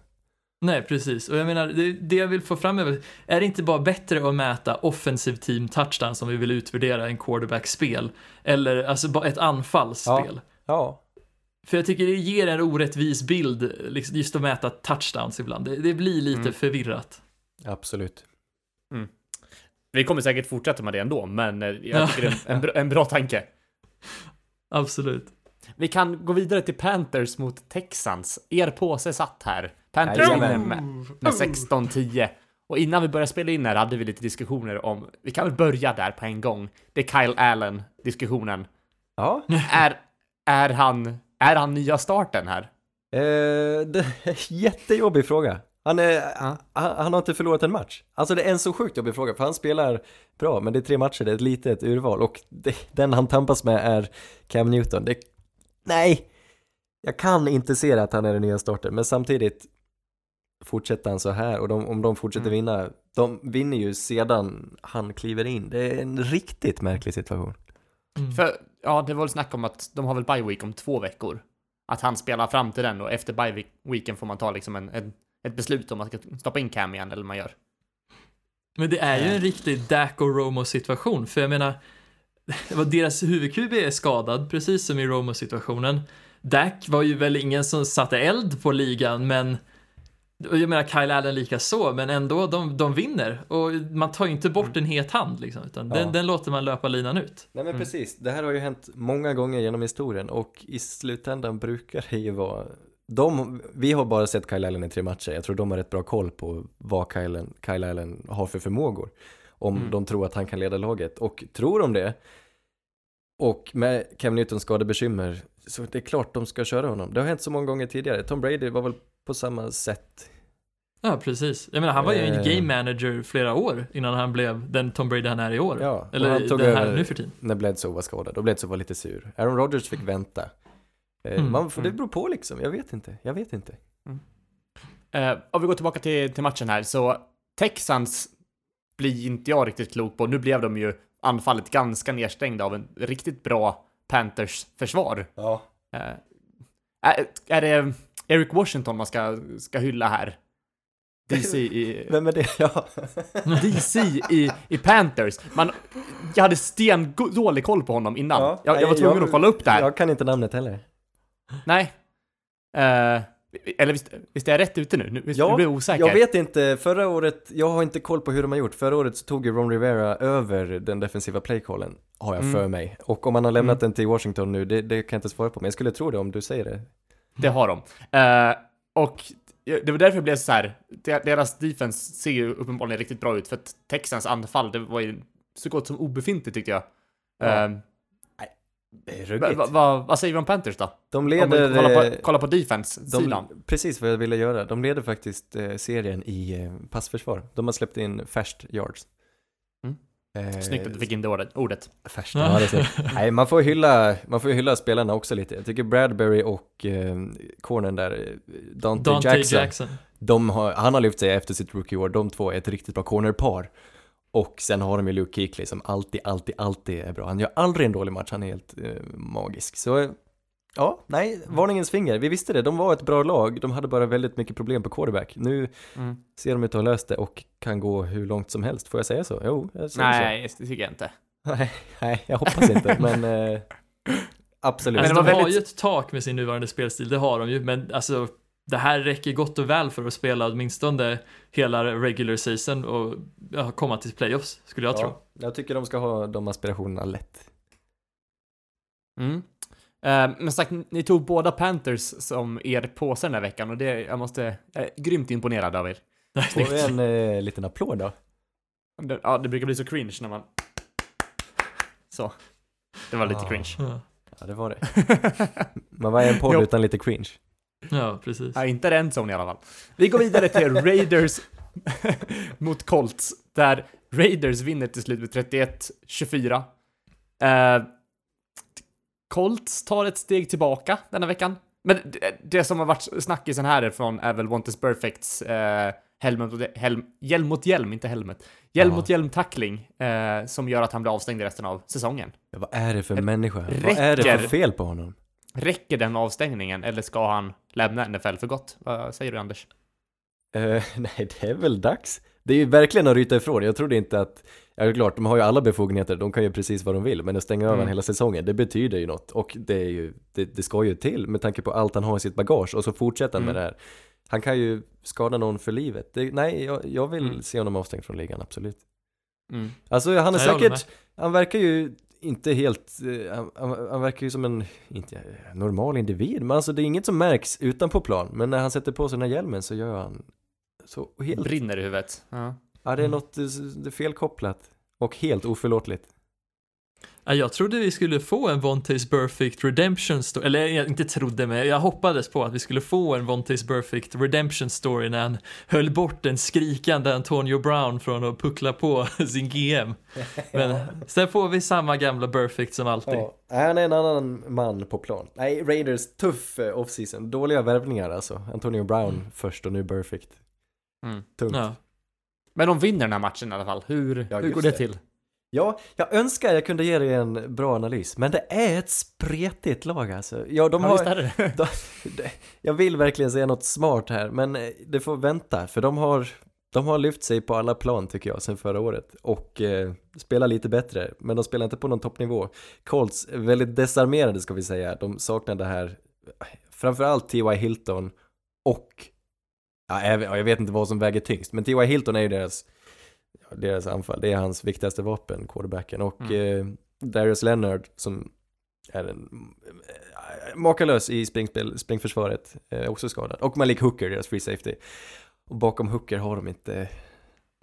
Nej, precis. Och jag menar, det, det jag vill få fram är väl, är det inte bara bättre att mäta offensiv team touchdown som vi vill utvärdera en quarterback-spel? Eller alltså bara ett anfallsspel? Ja, För jag tycker det ger en orättvis bild, liksom, just att mäta touchdowns ibland. Det, det blir lite Mm. förvirrat. absolut. Vi kommer säkert fortsätta med det ändå, men eh, jag Ja. tycker det är en, en, bra, en bra tanke. Absolut. Vi kan gå vidare till Panthers mot Texans. Er påse satt här. Panthers vinner med, med 16-10. Och innan vi började spela in här hade vi lite diskussioner om, vi kan väl börja där på en gång. Det är Kyle Allen-diskussionen. Ja, Är, är, han, är han nya starten här? eh, det är en jättejobbig fråga. Han, är, Ja. han, han har inte förlorat en match. Alltså det är en så sjukt jobbig fråga, för han spelar bra, men det är tre matcher, det är ett litet urval och det, den han tampas med är Cam Newton. Det, nej, jag kan inte se att han är den nya starten, men samtidigt fortsätter han så här och de, om de fortsätter Mm. vinna, de vinner ju sedan han kliver in. Det är en riktigt märklig situation. Mm. För, ja, det var väl snack om att de har väl bye week om två veckor. Att han spelar fram till den och efter bye week- weeken får man ta liksom en, en, ett beslut om man ska stoppa in Cam igen eller man gör. Men det är ju en riktig Dak och Romo situation, för jag menar, deras huvud-QB är skadad, precis som i Romo-situationen. Dak var ju väl ingen som satte eld på ligan, men jag menar Kyle Allen lika så, men ändå, de, de vinner. Och man tar ju inte bort en het hand liksom, utan Ja. den, den låter man löpa linan ut. Nej men precis, det här har ju hänt många gånger genom historien och i slutändan brukar det ju vara de, vi har bara sett Kyle Allen i tre matcher, jag tror de har rätt bra koll på vad Kyle, Allen- Kyle Allen har för förmågor. Om Mm. de tror att han kan leda laget, och tror de det, och med Cam Newtons skadebekymmer, så det är klart de ska köra honom. Det har hänt så många gånger tidigare, Tom Brady var väl på samma sätt. Ja, precis. Jag menar, han var ju en Eh. game manager flera år innan han blev den Tom Brady han är i år. Ja, Eller han tog den här nu för tiden. När Bledsoe var skadad, och Bledsoe var lite sur. Aaron Rodgers fick vänta. Eh, Mm, man, för det mm. beror på liksom, jag vet inte, jag vet inte. Eh, om vi går tillbaka till, till matchen här, så Texans blir inte jag riktigt klok på. Nu blev de ju anfallet ganska nedstängda av en riktigt bra Panthers försvar. Ja. Eh, är, är det Eric Washington man ska, ska hylla här? DC i, Vem är det? Ja. DC i, i Panthers. Man, jag hade stendålig koll på honom innan. Ja, jag, jag var tvungen jag- att kolla upp det här. Jag kan inte namnet heller. Nej. Eh, eller visst, visst är jag rätt ute nu? nu visst, Ja, nu blir jag osäker. Jag vet inte, förra året, jag har inte koll på hur de har gjort. Förra året så tog ju Ron Rivera över den defensiva playcallen, har jag Mm. för mig. Och om han har lämnat den till Washington nu, det, det kan jag inte svara på, men jag skulle tro det om du säger det. Det har de. Eh, och det var därför det blev så här. de- Deras defense ser ju uppenbarligen riktigt bra ut för att Texans anfall, det var ju så gott som obefintligt tyckte jag. Ja. Eh, Det är va, ruggigt. va, va, vad säger vi om Panthers då? De Om vi leder... kollar eh, på, kollar på defense-sidan. de, precis vad jag ville göra. De leder faktiskt eh, serien i eh, passförsvar. De har släppt in färst yards. Eh, Snyggt att du fick in det ordet. ordet. Färskt, ja, det. Nej, man får hylla, man får hylla spelarna också lite. Jag tycker Bradbury och eh, cornern där, eh, Dante, Dante Jackson, Jackson. De har, han har lyft sig efter sitt rookie-år, de två är ett riktigt bra cornerpar. Och sen har de ju Luke Kuechly som alltid, alltid, alltid är bra. Han gör aldrig en dålig match, han är helt eh, magisk. Så ja, nej, varningens finger. Vi visste det, de var ett bra lag, de hade bara väldigt mycket problem på quarterback. Nu Mm. ser de ut att ha löst det och kan gå hur långt som helst, får jag säga så? Jo, jag säger Nej, det tycker jag inte. så. Nej, nej, jag hoppas inte, men eh, absolut. Men Alltså, de var har väldigt- ju ett tak med sin nuvarande spelstil, det har de ju, men alltså det här räcker gott och väl för att spela åtminstone hela regular season och komma till playoffs, skulle jag tro. Ja, jag tycker de ska ha de aspirationerna lätt. Mm. Eh, men sagt, ni tog båda Panthers som er påse den här veckan och det, jag måste, jag är grymt imponerad av er. Får vi en eh, liten applåd då? Det, ja, det brukar bli så cringe när man... Så. Det var lite Ah. cringe. Ja. Det var det. Man var en podd utan lite cringe. Ja, precis. Ja, inte den zone i alla fall. Vi går vidare till Raiders mot Colts, där Raiders vinner till slut med 31-24. Eh, Colts tar ett steg tillbaka denna veckan. Men det, det som har varit snackisen härifrån är väl Wantes Perfects eh, mot, helm, hjälm mot hjälm, inte helmet. Hjälm Ja. mot hjälm tackling eh, som gör att han blir avstängd resten av säsongen. Ja, vad är det för människa? Vad räcker. är det för fel på honom? Räcker den avstängningen eller ska han lämna NFL för gott? Vad säger du Anders? Eh, nej, det är väl dags. Det är ju verkligen att ryta ifrån. Jag trodde inte att, ja klart, de har ju alla befogenheter, de kan ju precis vad de vill, men att stänga över Mm. en hela säsongen, det betyder ju något. Och det är ju, det, det ska ju till med tanke på allt han har i sitt bagage och så fortsätter han med Mm. det här. Han kan ju skada någon för livet. Det, nej, jag, jag vill Mm. se honom avstängd från ligan, absolut. Mm. Alltså han är jag säkert, han verkar ju inte helt, eh, han, han, verkar ju som en, inte eh, normal individ, men alltså det är inget som märks utanpå plan, men när han sätter på sig den här hjälmen så gör han så helt, Brinner i huvudet. Ja. ja det är Mm. något, eh, det är felkopplat och helt oförlåtligt. Ja, Jag trodde vi skulle få en Vontaze Perfect Redemption Story, eller jag inte trodde men jag hoppades på att vi skulle få en Vontaze Perfect Redemption Story när han höll bort en skrikande Antonio Brown från att puckla på sin GM. Men sen får vi samma gamla Perfect som alltid. Ja, han är en annan man på plan. Nej, Raiders, tuff eh, offseason, dåliga värvningar alltså. Antonio Brown Mm. först och nu Perfect. Mm. Tungt. Ja. Men de vinner den här matchen i alla fall. Hur, Ja, hur går det, det. till? Ja, jag önskar jag kunde ge dig en bra analys, men det är ett spretigt lag alltså. Ja, de ja, har, visst är det de, det- jag vill verkligen säga något smart här, men eh, det får vänta, för de har, de har lyft sig på alla plan tycker jag, sen förra året och eh, spelar lite bättre, men de spelar inte på någon toppnivå. Colts väldigt desarmerade ska vi säga, de saknar det här, framförallt T.Y. Hilton och, ja, jag, vet- jag vet inte vad som väger tyngst, men T.Y. Hilton är ju deras, deras anfall, det är hans viktigaste vapen, quarterbacken, och eh, Darius Leonard som är en eh, makalös i springspel, springförsvaret, eh, också skadad. Och Malik Hooker, deras free safety. Och bakom Hooker har de inte...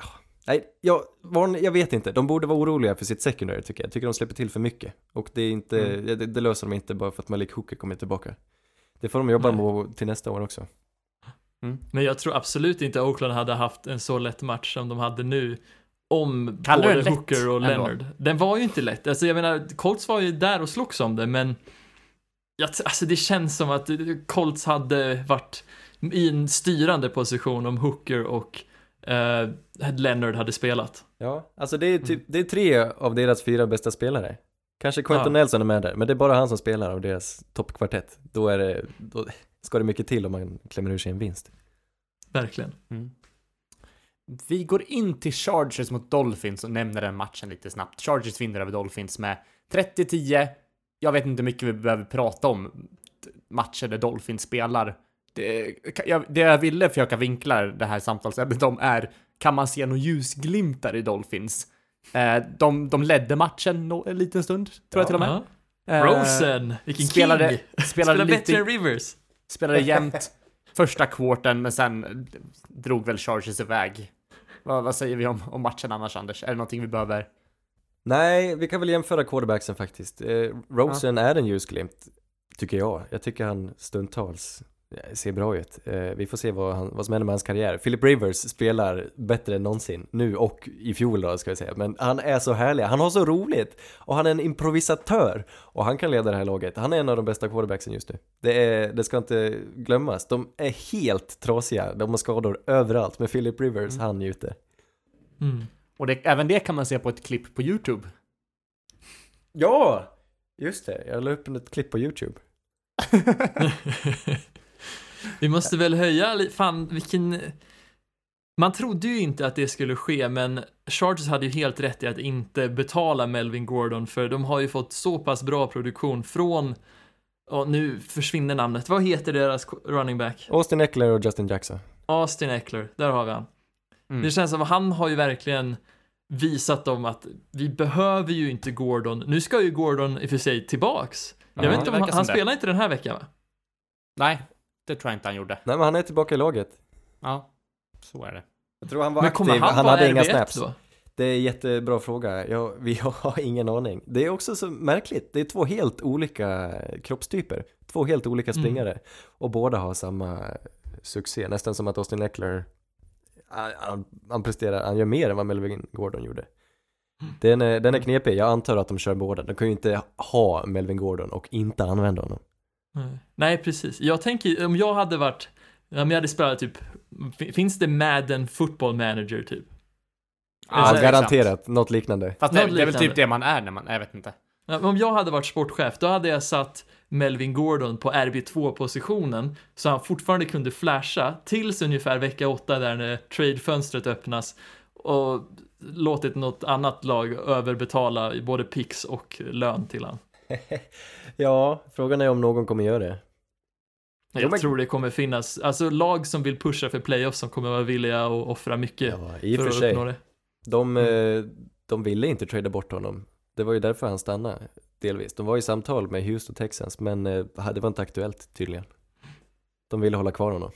Ah, Nej, jag, var, jag vet inte. De borde vara oroliga för sitt secondary tycker jag. Jag tycker de släpper till för mycket. Och det är inte, Mm. det, det löser de inte bara för att Malik Hooker kommer tillbaka. Det får de jobba Nej. med till nästa år också. Men jag tror absolut inte Oakland hade haft en så lätt match som de hade nu om Kallar både den Hooker och ändå? Leonard. Den var ju inte lätt. Alltså jag menar, Colts var ju där och slogs om det, men alltså det känns som att Colts hade varit i en styrande position om Hooker och eh, Leonard hade spelat. Ja, alltså det är typ, det är tre av deras fyra bästa spelare. Kanske Quentin Ja. Nelson är med där, men det är bara han som spelar av deras toppkvartett. Då är det, då ska det mycket till om man klämmer ur sig en vinst. Verkligen. Mm. Vi går in till Chargers mot Dolphins och nämner den matchen lite snabbt. Chargers vinner över Dolphins med 30-10. Jag vet inte mycket vi behöver prata om matcher där Dolphins spelar. Det, jag, det jag ville försöka vinkla det här samtalsämnet om är, kan man se några ljusglimtar i Dolphins? Eh, de, de ledde matchen en liten stund, tror jag till och med. Ja. Eh, Rosen, vilken spelade, king! spelade, Spelar bättre än lite, Rivers. spelade jämnt första kvarten, men sen drog väl Chargers iväg. Vad, vad säger vi om, om matchen annars, Anders? Är det någonting vi behöver? Nej, vi kan väl jämföra quarterbacksen faktiskt. Eh, Rosen är en ljusglimt, tycker jag. Jag tycker han stundtals ser bra ut. Eh, vi får se vad, han, vad som händer med hans karriär. Philip Rivers spelar bättre än någonsin, nu och i fjol då ska vi säga, men han är så härlig, han har så roligt och han är en improvisatör och han kan leda det här laget. Han är en av de bästa quarterbacksen just nu. Det, är, det ska inte glömmas, de är helt trasiga, de har skador överallt, men Philip Rivers, han njuter. Mm. Och det, även det kan man se på ett klipp på YouTube. Ja! Just det, jag la upp ett klipp på YouTube. Vi måste väl höja fan vilken... Man trodde ju inte att det skulle ske, men Chargers hade ju helt rätt i att inte betala Melvin Gordon, för de har ju fått så pass bra produktion från, och nu försvinner namnet, vad heter deras running back? Austin Eckler och Justin Jackson. Austin Eckler, där har vi han. Mm. Det känns som att han har ju verkligen visat dem att vi behöver ju inte Gordon. Nu ska ju Gordon i och för sig tillbaks. Jag Ja, vet inte om han, han spelar inte den här veckan va? Nej, det tror jag inte han gjorde. Nej men han är tillbaka i laget. Ja, så är det. Jag tror han var Men aktiv, han, han hade inga RB1 snaps. då? Det är en jättebra fråga, jag, vi har ingen aning. Det är också så märkligt, det är två helt olika kroppstyper. Två helt olika Mm. springare. Och båda har samma succé, nästan som att Austin Eckler, han, han, han presterar, han gör mer än vad Melvin Gordon gjorde. Mm. Den är, den är knepig, jag antar att de kör båda. De kan ju inte ha Melvin Gordon och inte använda honom. Nej. Nej, precis. Jag tänker, om jag hade varit, om jag hade spelat typ, fi- finns det Madden Football Manager typ? Ja, är garanterat, något liknande. Fast det, Något det är väl liknande. typ det man är när man, jag vet inte. Ja, Om jag hade varit sportchef, då hade jag satt Melvin Gordon på RB2-positionen så han fortfarande kunde flasha tills ungefär vecka 8 där när trade-fönstret öppnas och låtit något annat lag överbetala både pix och lön till han. Ja, frågan är om någon kommer göra det. Jag men- tror det kommer finnas, alltså lag som vill pusha för playoffs som kommer vara villiga att offra mycket Ja, i för för att sig. uppnå det. De, Mm. eh, de ville inte trada bort honom. Det var ju därför han stannade, delvis. De var i samtal med Houston Texans, men eh, det var inte aktuellt tydligen. De ville hålla kvar honom.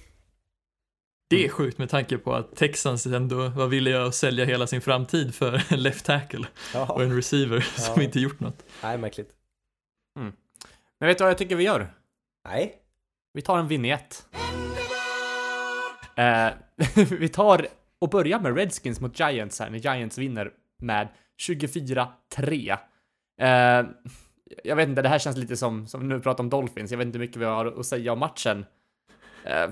Det är sjukt med tanke på att Texans ändå var villiga att sälja hela sin framtid för en left tackle och en receiver som Ja. inte gjort något. Nej, märkligt. Men vet du vad jag tycker vi gör? Nej. Vi tar en vignett. Eh, vi tar och börjar med Redskins mot Giants här, när Giants vinner med 24-3. Eh, jag vet inte, det här känns lite som, som nu pratar om Dolphins, jag vet inte hur mycket vi har att säga om matchen. Eh,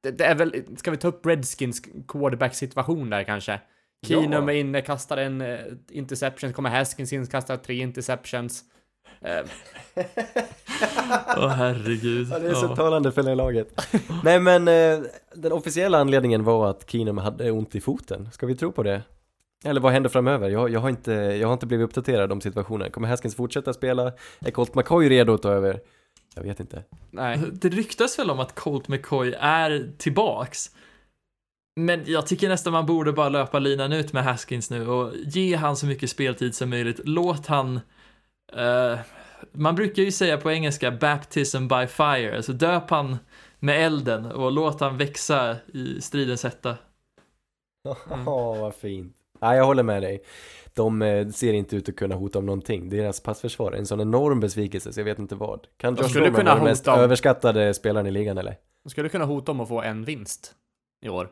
det, det är väl, ska vi ta upp Redskins quarterback-situation där kanske? Keenum är inne, kastar en eh, interception, kommer Haskins in, kastar tre interceptions. Åh herregud. Ja, det är så Ja. talande för det laget. Nej, men eh, den officiella anledningen var att Keenum hade ont i foten. Ska vi tro på det? Eller vad händer framöver? Jag, jag, har, inte, jag har inte blivit uppdaterad om situationen. Kommer Haskins fortsätta spela? Är Colt McCoy redo att ta över? Jag vet inte. nej. Det ryktas väl om att Colt McCoy är tillbaks. Men jag tycker nästan man borde bara löpa linan ut med Haskins nu och ge han så mycket speltid som möjligt. Låt han... eh, man brukar ju säga på engelska baptism by fire, alltså döp han med elden och låt han växa i stridens hetta. Åh, vad fint. Nej, jag håller med dig. De eh, ser inte ut att kunna hota om någonting. Deras passförsvar är en sån enorm besvikelse så jag vet inte vad. Kan Josh kunna vara den mest hota om- överskattade spelaren i ligan eller? De skulle kunna hota om att få en vinst i år.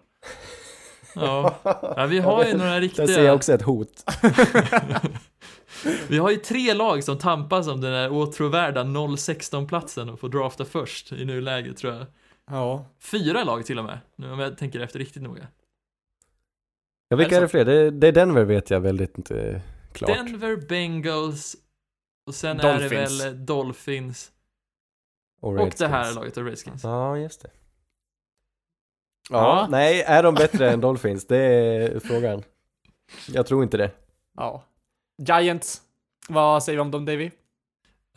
Ja, ja vi har ju några Där riktiga... ser jag också ett hot. Vi har ju tre lag som tampas om den här åtråvärda 0-16-platsen och får drafta först i nuläget tror jag. Ja. Fyra lag till och med, nu om jag tänker efter riktigt noga. Ja, vilka är det fler? Det, det är Denver vet jag väldigt eh, klart. Denver, Bengals och sen Dolphins. är det väl eh, Dolphins Och, och det här laget av Redskins. Ja, just det. Ja, Ja. nej, är de bättre än Dolphins? Det är frågan. Jag tror inte det. Ja. Giants. Vad säger vi om dem, Davy?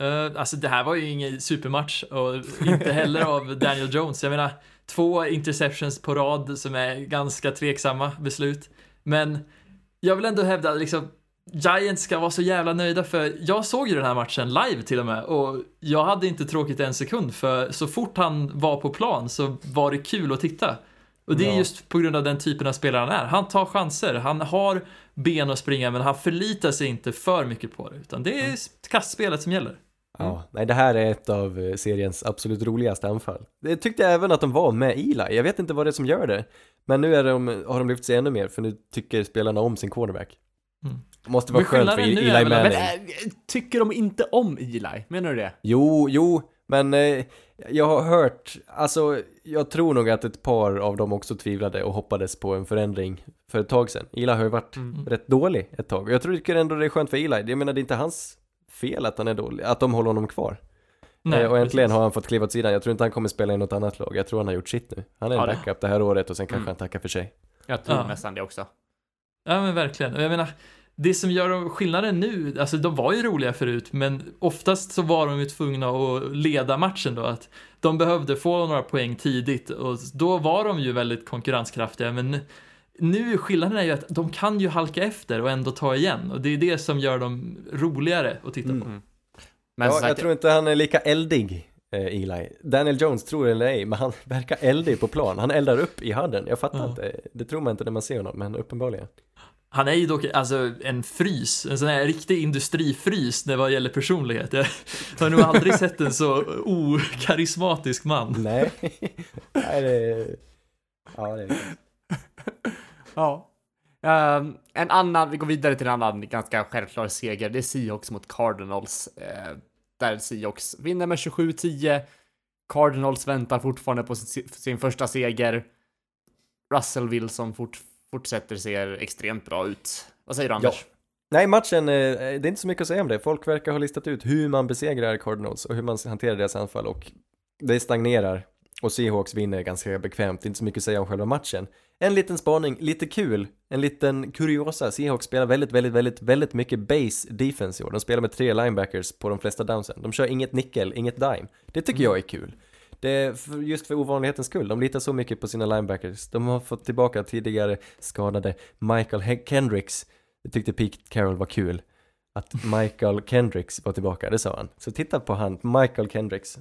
Uh, alltså det här var ju ingen supermatch och inte heller av Daniel Jones. Jag menar, två interceptions på rad som är ganska tveksamma beslut. Men jag vill ändå hävda att liksom Giants ska vara så jävla nöjda för jag såg ju den här matchen live till och med och jag hade inte tråkigt en sekund för så fort han var på plan så var det kul att titta. Och det är Ja. just på grund av den typen av spelare han är. Han tar chanser, han har ben att springa men han förlitar sig inte för mycket på det utan det är kastspelet som gäller. Ja, nej det här är ett av eh, seriens absolut roligaste anfall. Det tyckte jag även att de var med Eli, jag vet inte vad det är som gör det. Men nu är de, har de lyft sig ännu mer, för nu tycker spelarna om sin quarterback. Mm. Måste vara skönt för Eli Manning. Men äh, tycker de inte om Eli? Menar du det? Jo, jo, men eh, jag har hört, alltså jag tror nog att ett par av dem också tvivlade och hoppades på en förändring för ett tag sedan. Eli har ju varit Mm. rätt dålig ett tag jag tror ändå det är skönt för Eli. Jag menar det är inte hans fel att han är dålig, att de håller honom kvar. eh, och äntligen precis. har han fått kliva åt sidan. Jag tror inte han kommer spela i något annat lag. Jag tror han har gjort sitt nu. Han är en Ja, det- backup det här året och sen kanske Mm. han tackar för sig. Jag tror Ja. nästan det också. Ja men verkligen. Och jag menar, det som gör dem- skillnaden nu, alltså de var ju roliga förut, men oftast så var de ju tvungna att leda matchen då. Att de behövde få några poäng tidigt och då var de ju väldigt konkurrenskraftiga. Men nu skillnaden är ju att de kan ju halka efter och ändå ta igen. Och det är det som gör dem roligare att titta på. Mm. Men ja, sagt, jag tror inte han är lika eldig, eh, Eli. Daniel Jones tror det eller ej, men han verkar eldig på plan. Han eldar upp i hadden. Jag fattar Ja. inte. Det tror man inte när man ser honom, men uppenbarligen. Han är ju dock alltså en frys, en sån här riktig industrifrys när vad gäller personlighet. Jag har nog aldrig sett en så okarismatisk man. Nej, Nej det... Ja, det är Ja. Ehm, en annan, vi går vidare till en annan ganska självklar seger. Det är Seahawks mot Cardinals. Uh, där Seahawks vinner med 27-10. Cardinals väntar fortfarande på sin, sin första seger. Russell Wilson fort, fortsätter ser extremt bra ut. Vad säger du Anders? Nej, matchen, eh, det är inte så mycket att säga om det. Folk verkar ha listat ut hur man besegrar Cardinals och hur man hanterar deras anfall och det stagnerar och Seahawks vinner ganska bekvämt. Inte så mycket att säga om själva matchen. En liten spaning, lite kul, en liten kuriosa. Seahawks spelar väldigt, väldigt, väldigt, väldigt mycket base defense i år. De spelar med tre linebackers på de flesta downsen. De kör inget nickel, inget dime. Det tycker jag är kul. Det är just för ovanlighetens skull. De litar så mycket på sina linebackers. De har fått tillbaka tidigare skadade Michael He- Kendricks. Det tyckte Pete Carroll var kul. Att Michael Kendricks var tillbaka, det sa han. Så titta på han, Michael Kendricks.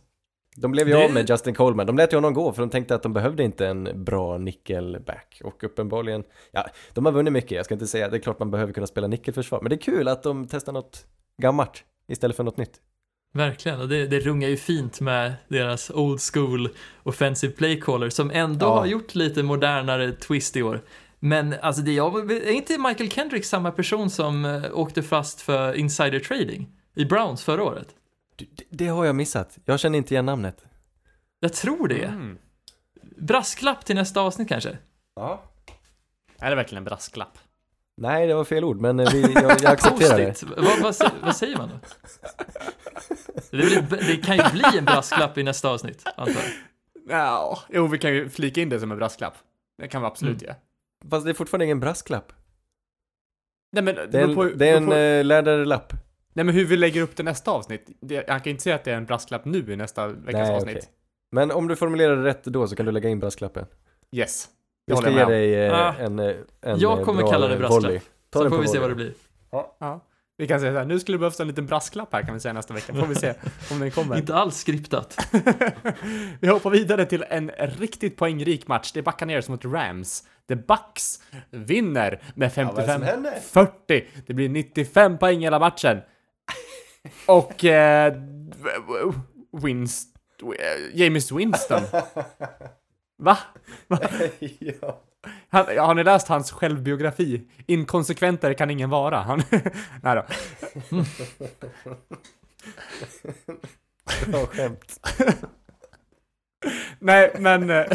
De blev ju Det- av med Justin Coleman. De lät ju honom gå för de tänkte att de behövde inte en bra nickelback. Och uppenbarligen, ja, de har vunnit mycket. Jag ska inte säga, det är klart man behöver kunna spela nickelförsvar. Men det är kul att de testar något gammalt istället för något nytt. Verkligen, och det, det rungar ju fint med deras old school offensive play caller som ändå Ja. har gjort lite modernare twist i år. Men alltså det jag, är inte Michael Kendrick samma person som eh, åkte fast för insider trading i Browns förra året? Det, det har jag missat. Jag känner inte igen namnet. Jag tror det. Mm. Brasklapp till nästa avsnitt kanske? Ja. Är det verkligen en brasklapp? Nej, det var fel ord, men eh, vi, jag, jag accepterar det. Vad, vad, vad säger man då? Det, blir, det kan ju bli en brasklapp i nästa avsnitt, antar jag. Ja, jo, vi kan ju flika in det som en brasklapp. Det kan vi absolut Mm. göra. Fast det är fortfarande ingen brasklapp. Nej men, Det är en, på, det är en på, eh, läderlapp. nej men hur vi lägger upp det nästa avsnitt. Det, jag kan inte säga att det är en brasklapp nu i nästa veckas Nej, avsnitt. okej. Men om du formulerar det rätt då så kan du lägga in brasklappen. Yes. Jag ska ge dig eh, Ah. en, eh, en Jag eh, kommer kalla det brasklapp. Så får vi se vad det blir. Ja. Vi kan säga så här, nu skulle det behövas en liten brasklapp här kan vi säga nästa vecka. Får vi se om den kommer. Inte alls skriptat. vi hoppar vidare till en riktigt poängrik match. Det är Buccaneers mot Rams. The Bucks vinner med vad är det som 55-40. det blir 95 poäng hela matchen. Och eh, Winst, eh, James Winston. Va? ja. Han, har ni läst hans självbiografi? Inkonsekventare kan ingen vara. Han, nej då. Bra skämt. Nej, men... eh,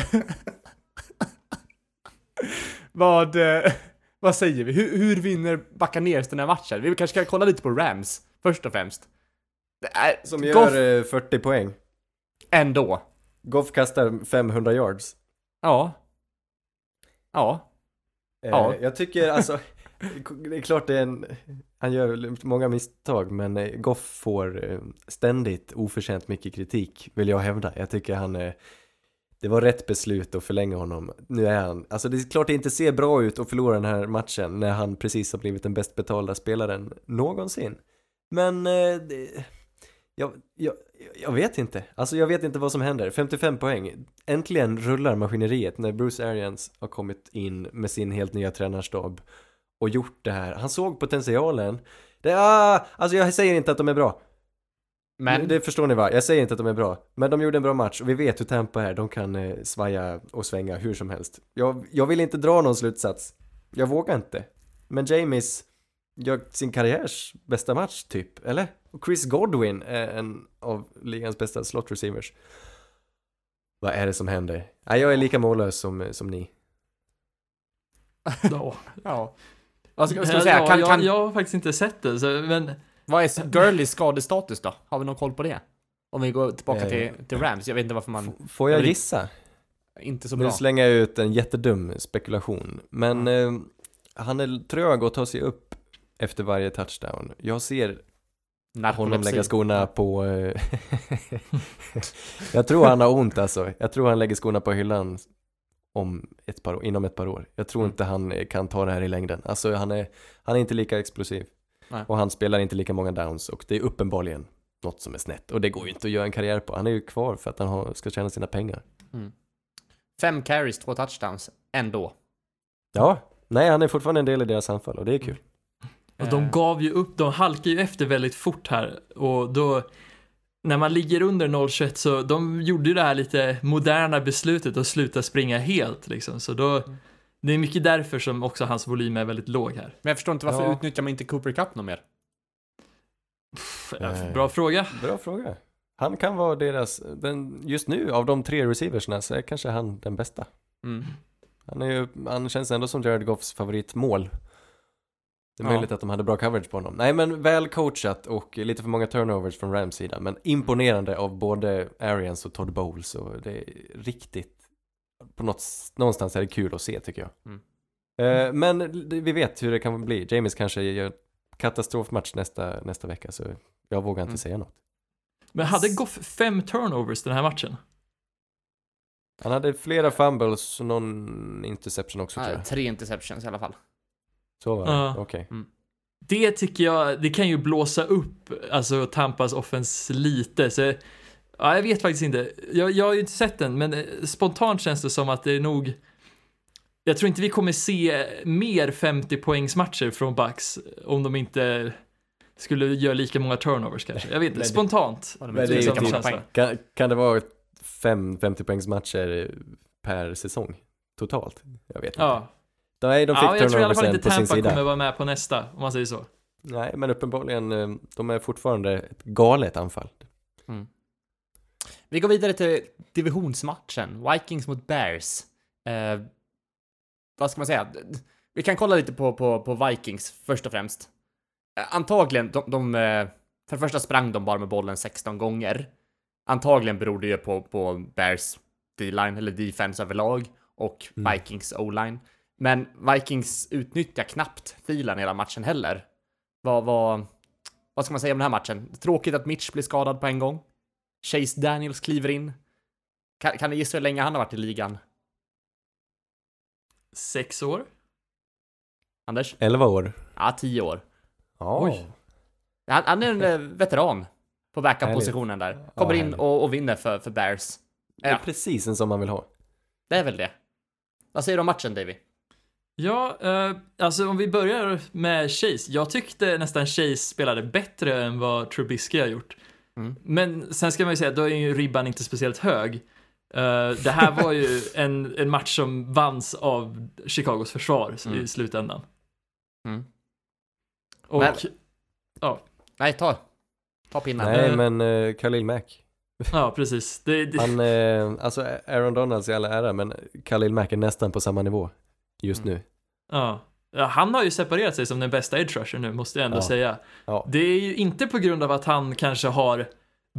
vad, eh, vad säger vi? Hur, hur vinner Buccaneers den här matchen? Vi kanske ska kolla lite på Rams, först och främst. Som Goff gör eh, 40 poäng. ändå. Goff kastar 500 yards. Ja. Ja. Eh, Ja. Jag tycker alltså, det är klart det är en, han gör många misstag men eh, Goff får eh, ständigt oförtjänt mycket kritik vill jag hävda. Jag tycker han, eh, det var rätt beslut att förlänga honom. Nu är han, alltså det är klart det inte ser bra ut att förlora den här matchen när han precis har blivit den bäst betalda spelaren någonsin. Men eh, det, jag, jag, jag vet inte. Alltså jag vet inte vad som händer. 55 poäng. Äntligen rullar maskineriet när Bruce Arians har kommit in med sin helt nya tränarstab och gjort det här. Han såg potentialen. Det, ah, alltså jag säger inte att de är bra. Men, Det förstår ni va? Jag säger inte att de är bra. Men de gjorde en bra match och vi vet hur Tampa är. De kan eh, svaja och svänga hur som helst. Jag, jag vill inte dra någon slutsats. Jag vågar inte. Men Jamies gör sin karriärs bästa match typ, eller? Och Chris Godwin är en av ligans bästa slot receivers. Vad är det som händer? Nej, jag är lika mållös som, som ni. Ja. ja. Vad ska, ska man säga? Ja, Kan, jag, kan, jag har faktiskt inte sett det, så, men Vad är Gurleys skadestatus då? Har vi någon koll på det? Om vi går tillbaka Eh, till, till Rams, jag vet inte varför man... F- Får jag jag gissa? Inte så Nu bra. slänger jag ut en jättedum spekulation. Men eh, han är trög att ta sig upp efter varje touchdown. Jag ser honom Narkolepsi. lägga skorna på... eh, jag tror han har ont alltså. Jag tror han lägger skorna på hyllan om ett par, år- inom ett par år. Jag tror Mm. inte han eh, kan ta det här i längden. Alltså han är, han är inte lika explosiv. Nej. Och han spelar inte lika många downs och det är uppenbarligen något som är snett. Och det går ju inte att göra en karriär på. Han är ju kvar för att han har, ska tjäna sina pengar. Fem carries, två touchdowns, ändå. Ja, nej han är fortfarande en del i deras anfall och det är kul. Och de gav ju upp, de halkar ju efter väldigt fort här och då när man ligger under 0-21 så de gjorde ju det här lite moderna beslutet att sluta springa helt liksom så då det är mycket därför som också hans volym är väldigt låg här. Men jag förstår inte varför Ja. utnyttjar man inte Cooper Cup något mer? Pff. Bra fråga. Bra fråga. Han kan vara deras, den, just nu av de tre receiversna så är kanske han den bästa. Mm. Han, är ju, han känns ändå som Jared Goffs favoritmål. Det är Ja. möjligt att de hade bra coverage på honom. Nej men väl coachat och lite för många turnovers från Rams sida. Men imponerande av både Arians och Todd Bowles och det är riktigt, på något, någonstans är det kul att se tycker jag. Mm. Eh, men vi vet hur det kan bli. James kanske gör katastrofmatch nästa, nästa vecka så jag vågar inte Mm. säga något. Men hade Goff fem turnovers den här matchen? Han hade flera fumbles och någon interception också tror Nej, jag. tre interceptions i alla fall. Så var det, Ja. okej. Det tycker jag, det kan ju blåsa upp alltså Tampas offens lite. Så, ja, jag vet faktiskt inte. Jag, jag har ju inte sett den, men eh, spontant känns det som att det är nog... Jag tror inte vi kommer se mer 50 poängsmatcher från Bucks om de inte skulle göra lika många turnovers kanske. Jag vet inte, spontant. Men det är typ-. Kan, kan det vara fem 50 poängs matcher per säsong totalt? Jag vet inte. Ja, Nej, de fick ja jag tror i alla fall inte på sin Tampa kommer vara med på nästa, om man säger så. Nej, men uppenbarligen, eh, de är fortfarande ett galet anfall. Vi går vidare till divisionsmatchen. Vikings mot Bears. Eh, vad ska man säga? Vi kan kolla lite på, på, på Vikings först och främst. Eh, antagligen, de, de, eh, för det första sprang de bara med bollen 16 gånger. Antagligen beror det ju på, på Bears D-line eller defense överlag och Mm. Vikings O-line. Men Vikings utnyttjar knappt filen hela matchen heller. Vad, vad, vad ska man säga om den här matchen? Tråkigt att Mitch blir skadad på en gång. Chase Daniels kliver in. Kan, kan ni gissa hur länge han har varit i ligan? Sex år? Anders? 11 år. Ja, tio år. Ja. Oj. Han, han är en eh, veteran på backup-positionen där. Kommer Ja, in och, och vinner för, för Bears. Det är Ja. precis en som man vill ha. Det är väl det. Vad säger du om matchen, Davy? Ja, eh, alltså om vi börjar med Chase. Jag tyckte nästan Chase spelade bättre än vad Trubisky har gjort. Mm. Men sen ska man ju säga, då är ju ribban inte speciellt hög. Eh, det här var ju en, en match som vanns av Chicagos försvar Mm. i slutändan. Mm. Och Men- ja, Nej, ta. Ta pinnen. Nej, Eh. men uh, Khalil Mack. ja, precis. Det, det, Han, eh, alltså Aaron Donalds i alla ära, men Khalil Mack är nästan på samma nivå just Mm. nu. ja. Ja, han har ju separerat sig som den bästa edge rusher nu, måste jag ändå Ja. säga. Ja. Det är ju inte på grund av att han kanske har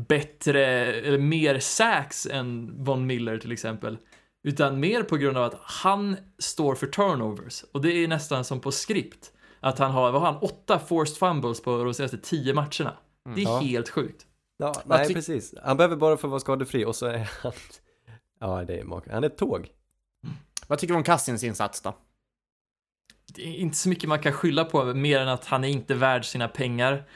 bättre, eller mer sacks än Von Miller till exempel. Utan mer på grund av att han står för turnovers. Och det är nästan som på skript. Att han har, vad har han, åtta forced fumbles på de senaste tio matcherna. Det är Ja. helt sjukt. Ja, nej precis. Han behöver bara få vara skadefri och så är han... Ja, det är mak- Han är ett tåg. Vad tycker du om Cassians insats då? Det är inte så mycket man kan skylla på mer än att han är inte värd sina pengar.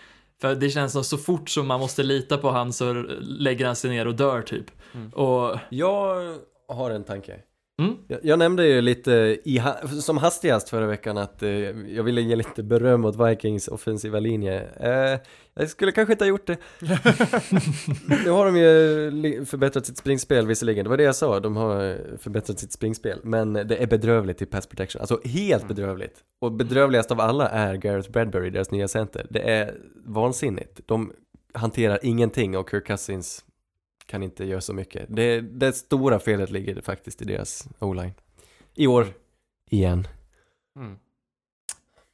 För det känns som så fort som man måste lita på han så lägger han sig ner och dör typ. Mm. Och Jag har en tanke. Mm. Jag, jag nämnde ju lite i, som hastigast förra veckan att eh, jag ville ge lite beröm åt Vikings offensiva linje. Eh, jag skulle kanske inte ha gjort det. nu har de ju förbättrat sitt springspel visserligen, det var det jag sa, de har eh, förbättrat sitt springspel. Men det är bedrövligt i pass protection, alltså helt bedrövligt. Och bedrövligast av alla är Gareth Bradbury, deras nya center. Det är vansinnigt. De hanterar ingenting och Kirk Cousins kan inte göra så mycket. Det, det stora felet ligger faktiskt i deras o-line. I år, igen. Mm.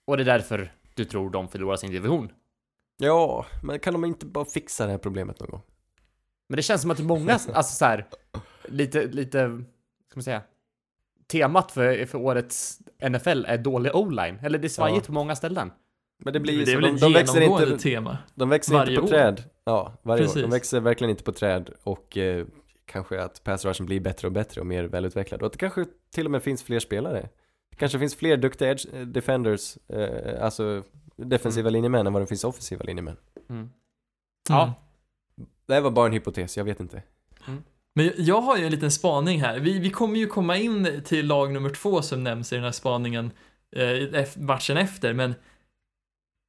Och det är därför du tror de förlorar sin division. Ja, men kan de inte bara fixa det här problemet någon gång? Men det känns som att det är många, alltså så här, lite, lite, ska man säga, temat för, för årets NFL är dålig o-line. Eller det är svajigt Ja. på många ställen. Men det blir ju Det är så, väl de, ett de växer genomgående inte, tema. de växer inte på år. träd. Ja, varje år. Precis. De växer verkligen inte på träd och eh, kanske att pass rushen blir bättre och bättre och mer välutvecklad. Och att det kanske till och med finns fler spelare. Det kanske finns fler duktiga edge eh, defenders, eh, alltså defensiva linjemän än vad det finns offensiva linjemän. Mm. Ja. Mm. Det här var bara en hypotes, jag vet inte. Men jag- har ju en liten spaning här. Vi, vi kommer ju komma in till lag nummer två som nämns i den här spaningen eh, matchen efter, men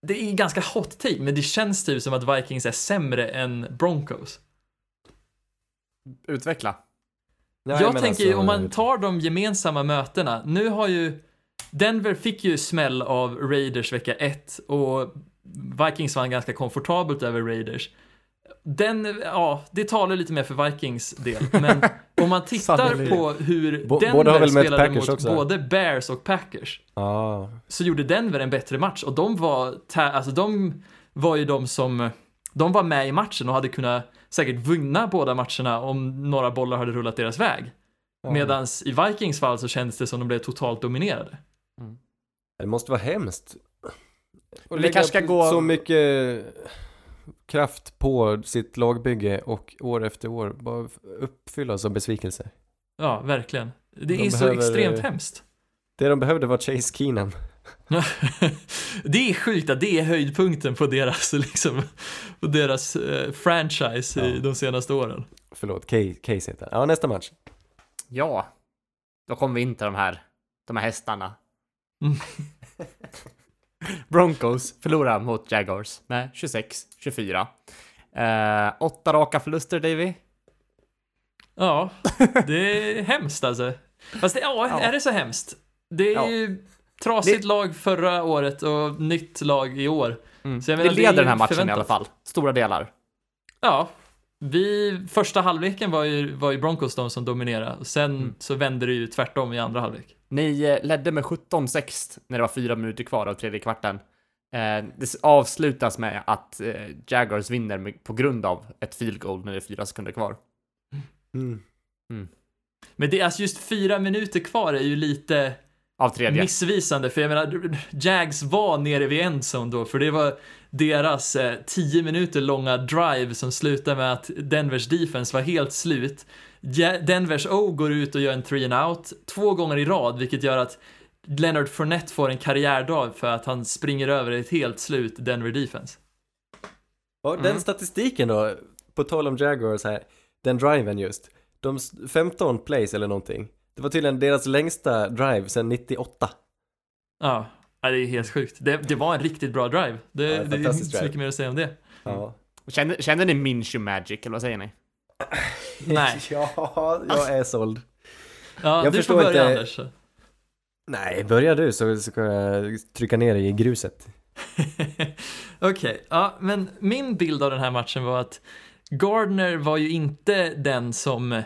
det är ganska hot take, men det känns typ som att Vikings är sämre än Broncos. Utveckla. Nej, jag tänker ju alltså, om man tar de gemensamma mötena, nu har ju Denver fick ju smäll av Raiders vecka 1 och Vikings vann ganska komfortabelt över Raiders. Den, ja, det talar lite mer för Vikings del, men om man tittar på hur Bo- Denver spelade Packers mot också? både Bears och Packers, Ja, så gjorde Denver en bättre match och de var, alltså de var ju de som, de var med i matchen och hade kunnat säkert vinna båda matcherna om några bollar hade rullat deras väg. ja. Medan i Vikings fall så kändes det som de blev totalt dominerade. Det måste vara hemskt. Och vi kanske ska gå- så mycket kraft på sitt lagbygge och år efter år bara uppfyllas av besvikelser. Ja, verkligen. Det De är så behöver, extremt eh, hemskt. Det de behövde var Chase Keenan. det är sjukt att det är höjdpunkten på deras, liksom, på deras eh, franchise i Ja. de senaste åren. Förlåt, Case Case heter. Ja, nästa match. Ja. Då kommer vi in till de här, de här hästarna. Mm. Broncos förlorar mot Jaguars med 26-24. Eh, åtta raka förluster, Davy. Ja, det är hemskt alltså. Fast det, ja, Ja. är det så hemskt? Det är Ja. ju trasigt lag förra året och nytt lag i år. Mm. Så jag menar, det leder ju den här matchen i förväntat. alla fall. Stora delar. Ja, vi, första halvleken var ju, var ju Broncos de som dominerade. Och sen Mm. så vände det ju tvärtom i andra halvlek. Ni eh, ledde med 17-6 när det var fyra minuter kvar av tredje kvarten. Eh, det avslutas med att eh, Jaguars vinner på grund av ett field goal när det är fyra sekunder kvar. Mm. Men det är alltså just fyra minuter kvar är ju lite missvisande, för jag menar, Jags var nere vid endzone då, för det var deras eh, 10 minuter långa drive som slutade med att Denvers defense var helt slut. Ja, Denvers O går ut och gör en three and out två gånger i rad, vilket gör att Leonard Fournette får en karriärdag för att han springer över ett helt slut Denver defense. Och den Mm. statistiken då, på tal om Jaguars här, den driven just. De s- 15 plays eller någonting. Det var tydligen deras längsta drive sedan 98. Ja, ja, det är helt sjukt. Det, det var en riktigt bra drive. Det, Ja, det är inte så drive. mycket mer att säga om det. Ja. Känner, känner ni Minshew Magic, eller vad säger ni? Nej. ja, jag är såld. Ja, Jag du förstår får börja inte- Anders. Nej, börja du så ska jag trycka ner dig i gruset. Okej, ja, men min bild av den här matchen var att Gardner var ju inte den som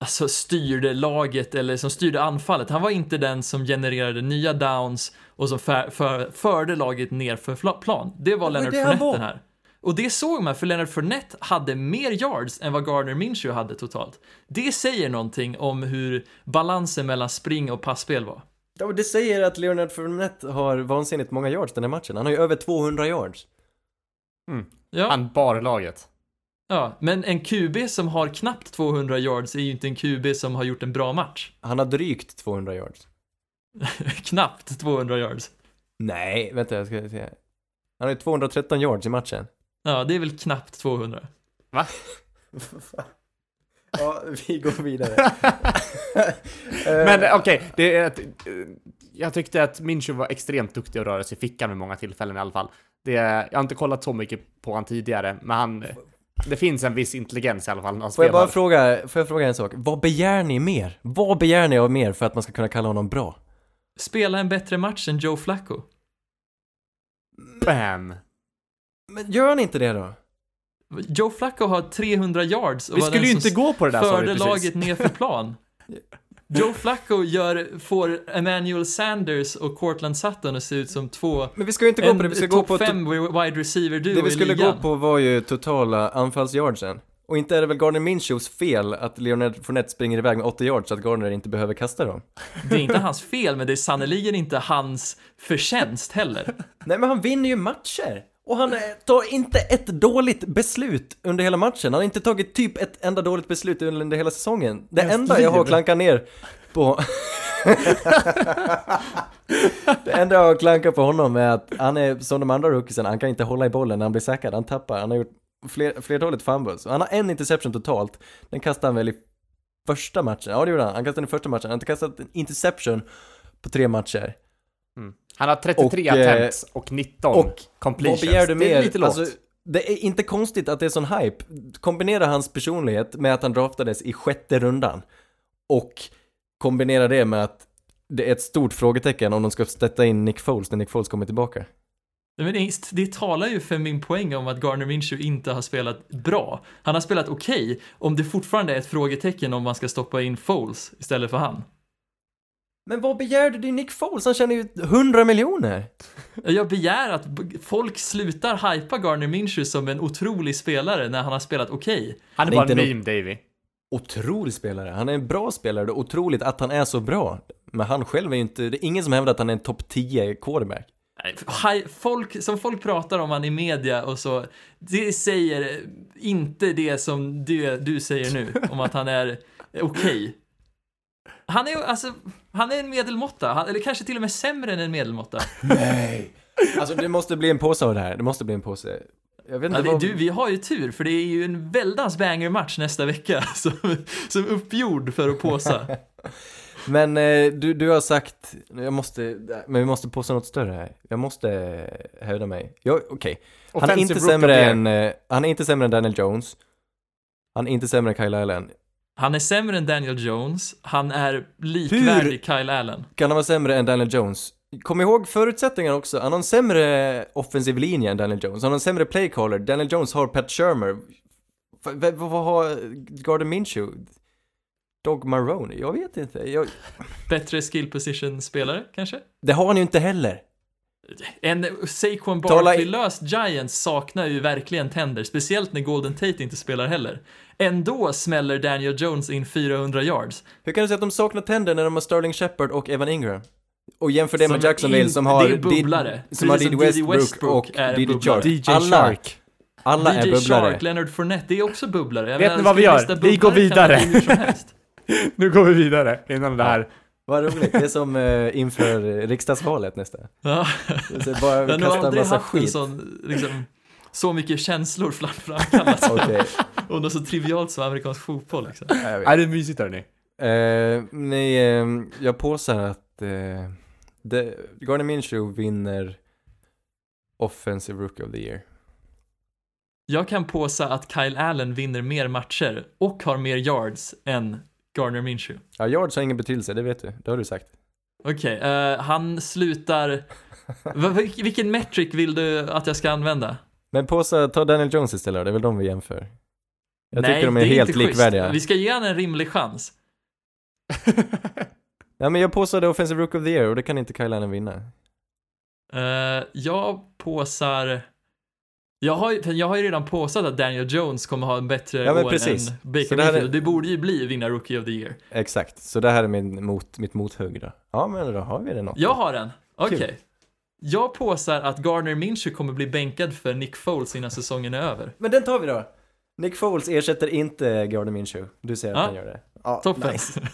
alltså, styrde laget eller som styrde anfallet. Han var inte den som genererade nya downs och som för, för, förde laget ner för plan. Det var Leonard Fournette den här. Och det såg man, för Leonard Fournette hade mer yards än vad Gardner Minshew hade totalt. Det säger någonting om hur balansen mellan spring och passspel var. Ja, det säger att Leonard Fournette har vansinnigt många yards den här matchen. Han har ju över 200 yards. Ja. Han bar laget. Ja, men en QB som har knappt 200 yards är ju inte en QB som har gjort en bra match. Han har drygt 200 yards. knappt 200 yards. Nej, vänta jag ska se. Han har ju 213 yards i matchen. Ja, det är väl knappt 200. Ja, vi går vidare. Men eh, okej, det är ett, eh, jag tyckte att Minshew var extremt duktig att röra sig i fickan vid många tillfällen i alla fall. Det, jag har inte kollat så mycket på han tidigare, men han, det finns en viss intelligens i alla fall när han Får jag bara fråga, får jag fråga en sak? Vad begär ni mer? Vad begär ni av mer för att man ska kunna kalla honom bra? Spela en bättre match än Joe Flacco. Bam! Men gör han inte det då? Joe Flacco har 300 yards och Vi var skulle den ju som inte gå på det där sa vi förde precis. laget ner för plan. Joe Flacco gör, får Emmanuel Sanders och Cortland Sutton att se ut som två Men vi ska ju inte gå på det, vi ska gå topp på... fem wide receiver duo Det vi i skulle ligan. gå på var ju totala anfallsyardsen. Och inte är det väl Gardner Minshews fel att Leonard Fournette springer iväg med 8 yards så att Gardner inte behöver kasta dem? Det är inte hans fel, men det är sannerligen inte hans förtjänst heller. Nej men han vinner ju matcher! Och han eh, tar inte ett dåligt beslut under hela matchen. Han har inte tagit typ ett enda dåligt beslut under hela säsongen. Det Ens enda jag har klankat ner på... det enda jag har klankat på honom är att han är som de andra rookiesen, han kan inte hålla i bollen när han blir säkrad, han tappar. Han har gjort fler, flertalet fumbles. Han har en interception totalt. Den kastade han väl i första matchen? Ja det gjorde han. Han kastade den i första matchen. Han har inte kastat en interception på tre matcher. Mm. Han har 33 Och, eh, attempts och 19 och completions. Vad begär du Det är mer? lite lågt. Alltså, det är inte konstigt att det är sån hype. Kombinera hans personlighet med att han draftades i sjätte rundan. Och kombinera det med att det är ett stort frågetecken om de ska sätta in Nick Foles när Nick Foles kommer tillbaka. Men det, det talar ju för min poäng om att Gardner Minshew inte har spelat bra. Han har spelat okej, om det fortfarande är ett frågetecken om man ska stoppa in Foles istället för han. Men vad begär du? Nick Foles, han tjänar ju 100 miljoner! Jag begär att folk slutar hypa Gardner Minshew som en otrolig spelare när han har spelat okej. Han är bara en meme, Davy. Otrolig spelare, han är en bra spelare, det är otroligt att han är så bra. Men han själv är ju inte, det är ingen som hävdar att han är en topp 10 quarterback. Folk, som folk pratar om han i media och så, det säger inte det som du, du säger nu, om att han är okej. Han är alltså, han är en medelmåtta, han, eller kanske till och med sämre än en medelmåtta. Nej! Alltså det måste bli en påse av det här, det måste bli en påse. Jag vet inte Ja, det, vad... du, vi har ju tur, för det är ju en väldans banger-match nästa vecka, som, som uppgjord för att påsa. Men eh, du, du har sagt, jag måste, men vi måste påstå något större här. Jag måste eh, hävda mig. Okej. Han är inte sämre än, eh, han är inte sämre än Daniel Jones. Han är inte sämre än Kyle Allen. Han är sämre än Daniel Jones, han är likvärdig Kyle Allen. Kan han vara sämre än Daniel Jones? Kom ihåg förutsättningarna också. Han har en sämre offensiv linje än Daniel Jones. Han har en sämre playcaller. Daniel Jones har Pat Shermer. Vad har Gardner Minshew? Dog Marone? Jag vet inte. Jag, Bättre skill position-spelare, kanske? det har han ju inte heller. En Saquon Barkley-lös Giants saknar ju verkligen tänder, speciellt när Golden Tate inte spelar heller. Ändå smäller Daniel Jones in 400 yards. Hur kan du säga att de saknar tänder när de har Sterling Shepard och Evan Ingram? Och jämför det med Som Jacksonville in- som har det är bubblare. Did, som har som Westbrook, Westbrook och är bubblare. Chark. DJ alla, Shark. alla är DJ bubblare. Shark, Leonard Fournette, det är också bubblare. Jag Vet ni vad vi gör? Vi går vidare. Nu går vi vidare innan det här. Vad roligt, det är som eh, inför riksdagsvalet nästa. Ja. Så bara Jag har nog kasta en aldrig massa haft en skit. sån, liksom, så mycket känslor fram- framkallat Okej, och något så trivialt som amerikansk fotboll liksom. Är det är mysigt hörni? Eh, nej, eh, jag påstår att eh, det, Gardner Minshew vinner Offensive Rookie of the Year. Jag kan påsa att Kyle Allen vinner mer matcher och har mer yards än Gardner Minshew. Ja, yards har ingen betydelse, det vet du. Det har du sagt. Okej, eh, han slutar... Vilken metric vill du att jag ska använda? Men påsa, ta Daniel Jones istället det är väl de vi jämför. Jag Nej, tycker de är det helt inte schysst. likvärdiga. Vi ska ge honom en rimlig chans. Ja men jag påstår Offensive Rookie of the Year och det kan inte Kyle Allen vinna. Eh, jag påsar... Jag har, jag har ju redan påstått att Daniel Jones kommer ha en bättre Ja, år precis. än Baker det är- Mayfield. Det borde ju bli vinna Rookie of the Year. Exakt, så det här är min mot, mitt mothugg då. Ja men då har vi det något. Jag har en. Okej. Kul. Jag påsar att Gardner Minshew kommer bli bänkad för Nick Foles innan säsongen är över. Men den tar vi då. Nick Foles ersätter inte Gardner Minshew. Du säger att Ja. han gör det. Ja, Toppen. nice.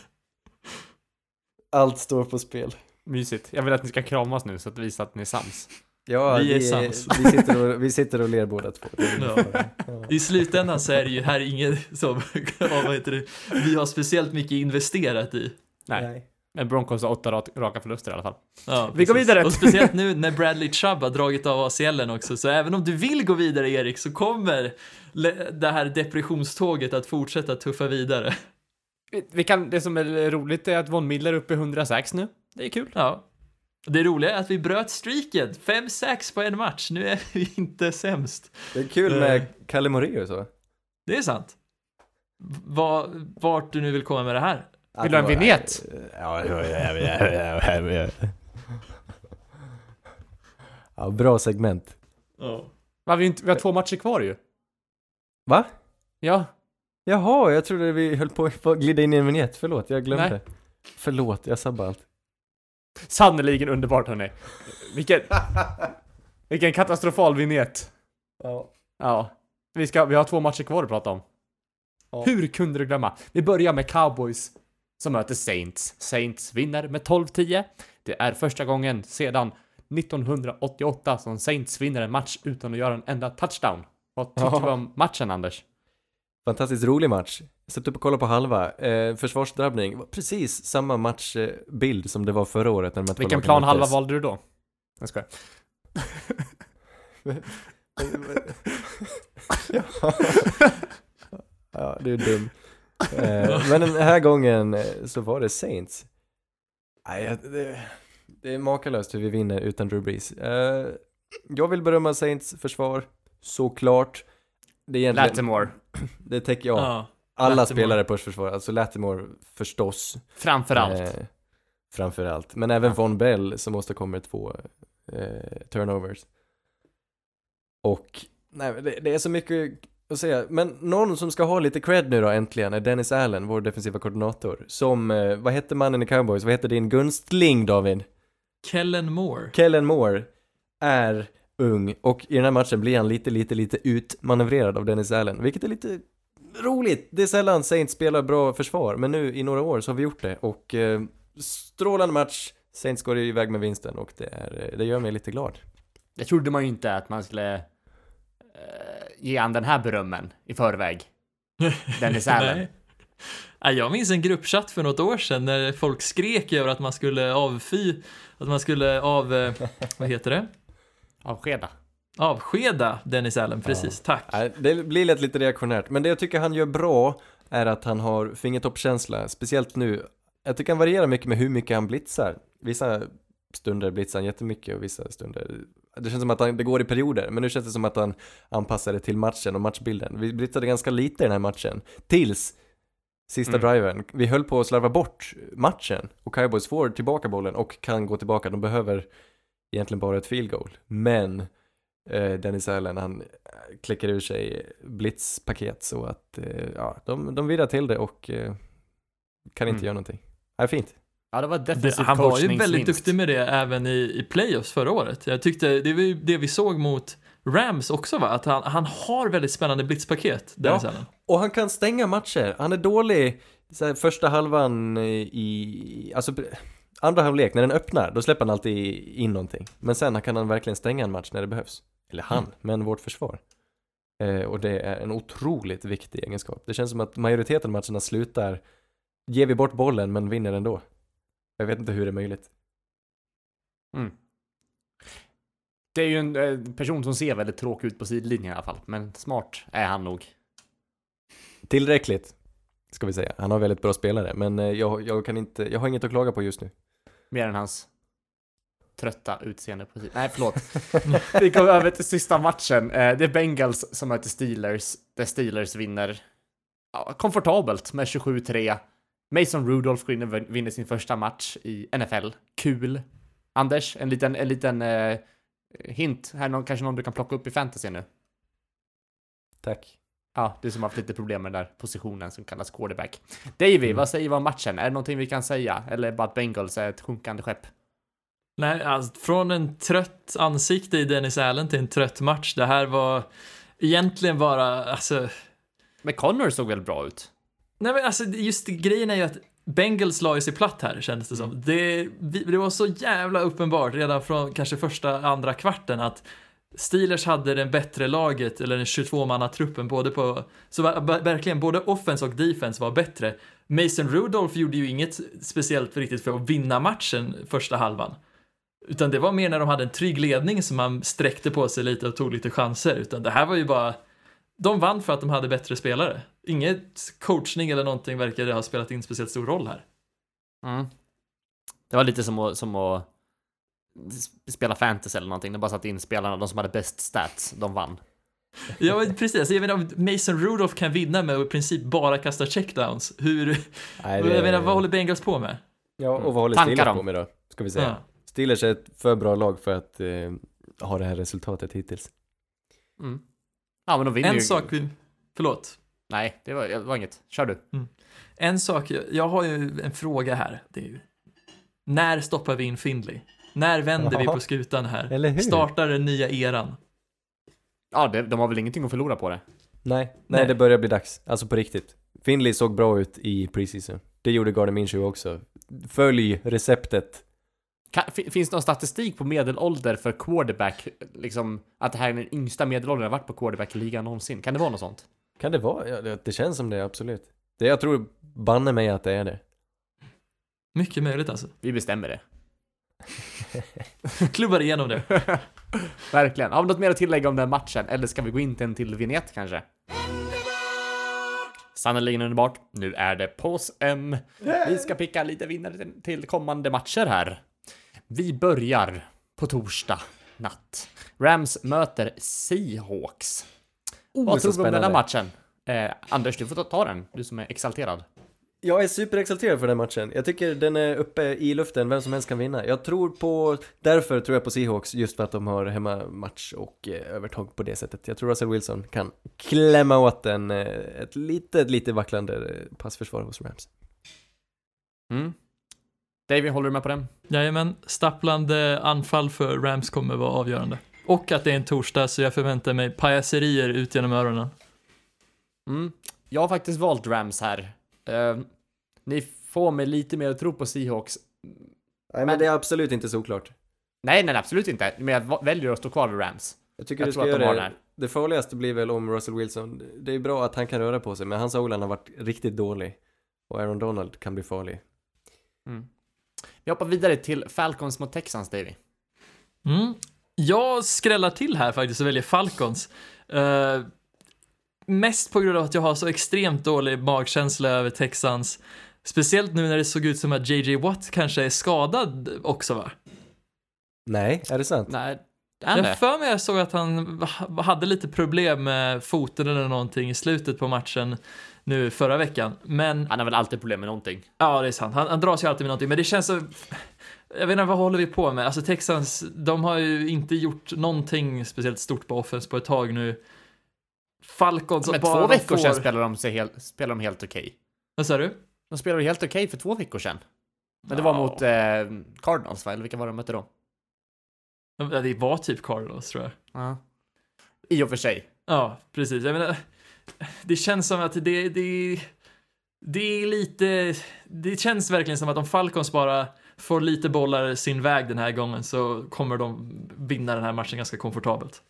Allt står på spel. Mysigt. Jag vill att ni ska kramas nu så att visa att ni är sams. Ja, Vi är vi, sams. vi, sitter och, vi sitter och ler båda två. Är Ja. Ja. I slutändan så är det ju här inget som, vad heter det, vi har speciellt mycket investerat i. Nej. Men Broncos har åtta ra- raka förluster i alla fall. Ja, Vi går vidare. Och speciellt nu när Bradley Chubb har dragit av ACLen också, så även om du vill gå vidare Erik så kommer det här depressionståget att fortsätta tuffa vidare. Vi- Vi kan, det som är roligt är att Von Miller är uppe i 106 nu. Det är kul. Ja. Det roliga är att vi bröt streaken, 5-6 på en match, nu är vi inte sämst. Det är kul Eh. med Kalle Moraeus så. Det är sant. Va, vart du nu vill komma med det här? Vill du ha en vignett? Ja, ja, ja, ja, ja, ja, ja. ja, bra segment. Ja. Va, vi, har inte, vi har två matcher kvar ju. Va? Ja. Jaha, jag trodde vi höll på att glida in i en vignett. Förlåt, jag glömde. Nej. Förlåt, jag sabbar allt. Sannerligen underbart hörni. Vilken, vilken katastrofal vignett. Ja. Ja. Vi, ska, vi har två matcher kvar att prata om. Ja. Hur kunde du glömma? Vi börjar med Cowboys som möter Saints. Saints vinner med 12-10. Det är första gången sedan 1988 som Saints vinner en match utan att göra en enda touchdown. Vad tycker Ja. du om matchen Anders? Fantastiskt rolig match. Jag satt upp och kollade på halva. Eh, försvarsdrabbning. var Precis samma matchbild som det var förra året när Vilken plan halva valde du då? Jag skojar. ja, du är dum. Eh, men den här gången eh, så var det Saints. Nej, det, det är makalöst hur vi vinner utan Drew Brees. Eh, jag vill berömma Saints försvar, såklart. Det är egentligen, Latimore. det täcker jag. Ja. Alla Latimore. spelare på försvar, alltså Latimore förstås. Framför allt. Eh, framför allt. Men även Ja. Von Bell som åstadkommer två eh, turnovers. Och, nej det, det är så mycket att säga. Men någon som ska ha lite cred nu då äntligen är Dennis Allen, vår defensiva koordinator. Som, eh, vad hette mannen i Cowboys? Vad hette din gunstling David? Kellen Moore. Kellen Moore är ung och i den här matchen blir han lite, lite, lite utmanövrerad av Dennis Allen, vilket är lite roligt. Det är sällan Saints spelar bra försvar, men nu i några år så har vi gjort det och eh, strålande match. Saints går iväg med vinsten och det, är, eh, det gör mig lite glad. Det trodde man ju inte att man skulle eh, ge han den här berömmen i förväg. Dennis Allen. Nej. Jag minns en gruppchatt för något år sedan när folk skrek över att man skulle avfy, att man skulle av, eh, vad heter det? Avskeda. Avskeda Dennis Allen, precis, tack. Nej, Det blir lätt lite reaktionärt, men det jag tycker han gör bra är att han har fingertoppskänsla, speciellt nu. Jag tycker han varierar mycket med hur mycket han blitzar. Vissa stunder blitzar han jättemycket och vissa stunder, det känns som att han, det går i perioder, men nu känns det som att han anpassar det till matchen och matchbilden. Vi blitzade ganska lite i den här matchen, tills sista Mm. driven. Vi höll på att slarva bort matchen och Cowboys får tillbaka bollen och kan gå tillbaka. De behöver egentligen bara ett field goal, men eh, Dennis Allen han eh, kläcker ur sig blitzpaket så att eh, ja, de, de virrar till det och eh, kan inte Mm. göra någonting. Ja, fint. Ja, det var Det, defensiv han var ju väldigt duktig med det även i, i playoffs förra året. Jag tyckte, det var ju det vi såg mot Rams också va? Att han, han har väldigt spännande blitzpaket, Dennis Ja. Allen. Och han kan stänga matcher. Han är dålig så här, första halvan i, alltså andra halvlek när den öppnar, då släpper han alltid in någonting. Men sen kan han verkligen stänga en match när det behövs. Eller han, men vårt försvar. Eh, och det är en otroligt viktig egenskap. Det känns som att majoriteten av matcherna slutar, ger vi bort bollen men vinner ändå. Jag vet inte hur det är möjligt. Mm. Det är ju en eh, person som ser väldigt tråkig ut på sidlinjen i alla fall, men smart är han nog. Tillräckligt, ska vi säga. Han har väldigt bra spelare, men eh, jag, jag kan inte, jag har inget att klaga på just nu. Mer än hans trötta utseende på. Nej, förlåt. Vi går över till sista matchen. Eh, Det är Bengals som möter Steelers, där Steelers vinner ja, komfortabelt med 27-3. Mason Rudolph går in och vinner sin första match i NFL. Kul. Anders, en liten, en liten eh, hint. Här är någon, kanske någon du kan plocka upp i fantasy nu. Tack. Ja, du som har haft lite problem med den där positionen som kallas quarterback. Davy, Mm. vad säger vi om matchen? Är det någonting vi kan säga? Eller bara att Bengals är ett sjunkande skepp? Nej, alltså, från en trött ansikte i Dennis Allen till en trött match. Det här var egentligen bara, alltså, Men Connor såg väl bra ut? nej men alltså just grejen är ju att Bengals la ju sig platt här kändes det som. Det, vi- det var så jävla uppenbart redan från kanske första, andra kvarten att Steelers hade den bättre laget, eller den 22-manna-truppen, både på, så verkligen både offense och defense var bättre. Mason Rudolph gjorde ju inget speciellt riktigt för att vinna matchen första halvan. Utan det var mer när de hade en trygg ledning som man sträckte på sig lite och tog lite chanser. Utan det här var ju bara, de vann för att de hade bättre spelare. Inget coachning eller någonting verkade ha spelat in speciellt stor roll här. Mm. Det var lite som att, som att spela fantasy eller någonting. De bara satte in spelarna, de som hade bäst stats, de vann. Ja, men precis. Jag menar, om Mason Rudolph kan vinna med att i princip bara kasta checkdowns. Hur, Nej, jag menar, vad håller Bengals på med? Ja, och vad håller Tankar Steelers dem. på med då? Ska vi säga. Ja. Steelers är ett för bra lag för att eh, ha det här resultatet hittills. Mm. Ja, men de vinner En ju. sak, vi- förlåt. Nej, det var, det var inget. Kör du. En sak, jag har ju en fråga här. Det är ju, när stoppar vi in Findlay? När vänder vi Ja. på skutan här? Eller hur? Startar den nya eran? Ja, det, de har väl ingenting att förlora på det. Nej, nej, Nej. det börjar bli dags. Alltså på riktigt. Finley såg bra ut i preseason. Det gjorde Gardner Minshew också. Följ receptet. Kan, fi- finns det någon statistik på medelålder för quarterback? Liksom att det här är den yngsta medelåldern jag varit på quarterback i ligan någonsin. Kan det vara något sånt? Kan det vara? Ja, det, det känns som det, absolut. Det, jag tror banne mig att det är det. Mycket möjligt alltså. Vi bestämmer det. Klubbar igenom det. Verkligen. Har vi något mer att tillägga om den matchen? Eller ska vi gå in till en till vignett kanske? Sannerligen underbart. Nu är det pås-M. Vi ska picka lite vinnare till- kommande matcher här. Vi börjar på torsdag natt. Rams möter Seahawks. Vad Oh, så tror du om den här matchen? Eh, Anders, du får ta, ta den. Du som är exalterad. Jag är superexalterad för den matchen. Jag tycker den är uppe i luften, vem som helst kan vinna. Jag tror på, därför tror jag på Seahawks, just för att de har hemmamatch och eh, övertag på det sättet. Jag tror Russell Wilson kan klämma åt en, eh, ett litet, lite vacklande eh, passförsvar hos Rams. Mm. David, håller du med på den? Jajamän, stapplande anfall för Rams kommer vara avgörande. Och att det är en torsdag så jag förväntar mig pajaserier ut genom öronen. Mm. Jag har faktiskt valt Rams här. Eh, ni får mig lite mer att tro på Seahawks. Nej men det är absolut inte såklart. Nej, nej, absolut inte. Men jag väljer att stå kvar vid Rams. Jag tycker Jag du tror ska göra det. Det farligaste blir väl om Russell Wilson, det är bra att han kan röra på sig, men hans O-line har varit riktigt dålig. Och Aaron Donald kan bli farlig. Mm. Vi hoppar vidare till Falcons mot Texans, Davy. Mm. Jag skrällar till här faktiskt och väljer Falcons. Eh, mest på grund av att jag har så extremt dålig magkänsla över Texans. Speciellt nu när det såg ut som att JJ Watt kanske är skadad också va? Nej, är det sant? Nej, Jag det? för mig jag såg att han ha- hade lite problem med foten eller någonting i slutet på matchen nu förra veckan. Men Han har väl alltid problem med någonting. Ja, det är sant. Han, han dras ju alltid med någonting, men det känns så... Jag vet inte, vad håller vi på med? Alltså Texans, de har ju inte gjort någonting speciellt stort på offense på ett tag nu. Falcons, Men bara två veckor får- sedan spelade de, sig helt, spelade de helt okej. Vad sa du? De spelade helt okej för två veckor sedan. Men det var mot eh, Cardinals, va? Eller vilka var de mötte då? Ja, Det var typ Cardinals, tror jag. Ja. I och för sig. Ja, precis. Jag menar, det känns som att det, det, det är lite... Det känns verkligen som att om Falcons bara får lite bollar sin väg den här gången så kommer de vinna den här matchen ganska komfortabelt.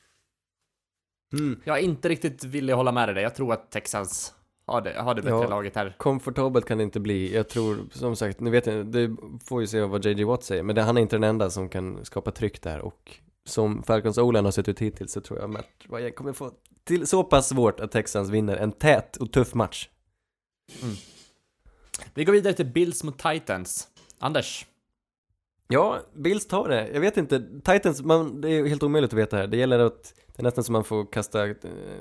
Mm. Jag är inte riktigt villig hålla med dig. Jag tror att Texans har det, har det bättre Ja. laget här. Komfortabelt kan det inte bli. Jag tror, som sagt, nu vet det får ju se vad JJ Watt säger, men det, han är inte den enda som kan skapa tryck där och som Falcons Olan har sett ut hittills så tror jag Matt Ryan kommer få till så pass svårt att Texans vinner en tät och tuff match. Vi går vidare till Bills mot Titans. Anders. Ja, Bills tar det. Jag vet inte, Titans, man, det är helt omöjligt att veta här. Det gäller att, det är nästan som man får kasta eh,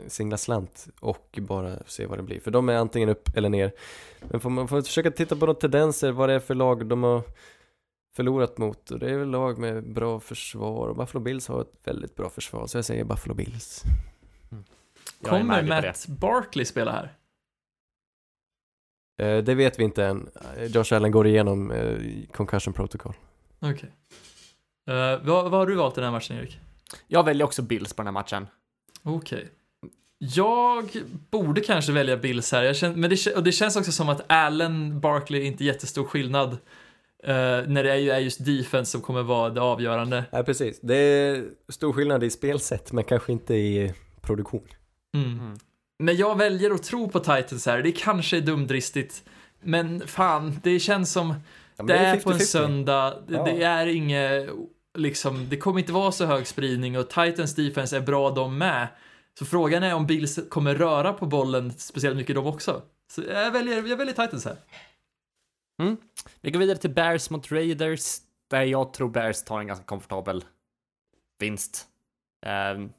singla slant och bara se vad det blir. För de är antingen upp eller ner. Men får man får försöka titta på några tendenser, vad det är för lag de har förlorat mot. Och det är väl lag med bra försvar. Och Buffalo Bills har ett väldigt bra försvar, så jag säger Buffalo Bills. Är Kommer Matt Barkley spela här? Eh, det vet vi inte än. Eh, Josh Allen går igenom eh, concussion protocol. Okej. Eh, vad, vad har du valt i den här matchen, Erik? Jag väljer också Bills på den här matchen. Okej. Jag borde kanske välja Bills här, jag känner, men det, och det känns också som att Allen Barkley är inte jättestor skillnad. eh, när det är, ju- är just defense som kommer vara det avgörande. Ja, precis. Det är stor skillnad i spelsätt, men kanske inte i produktion. Mm. Mm. Men jag väljer att tro på Titans här, det kanske är dumdristigt. Men fan, det känns som, Ja, men det är på en 50-50. söndag, det, Ja. det är inget, liksom, det kommer inte vara så hög spridning och Titans defense är bra de med. Så frågan är om Bills kommer röra på bollen speciellt mycket de också. Så jag väljer, jag väljer Titans här. Vi går vidare till Bears mot Raiders, där jag tror Bears tar en ganska komfortabel vinst. Ehm,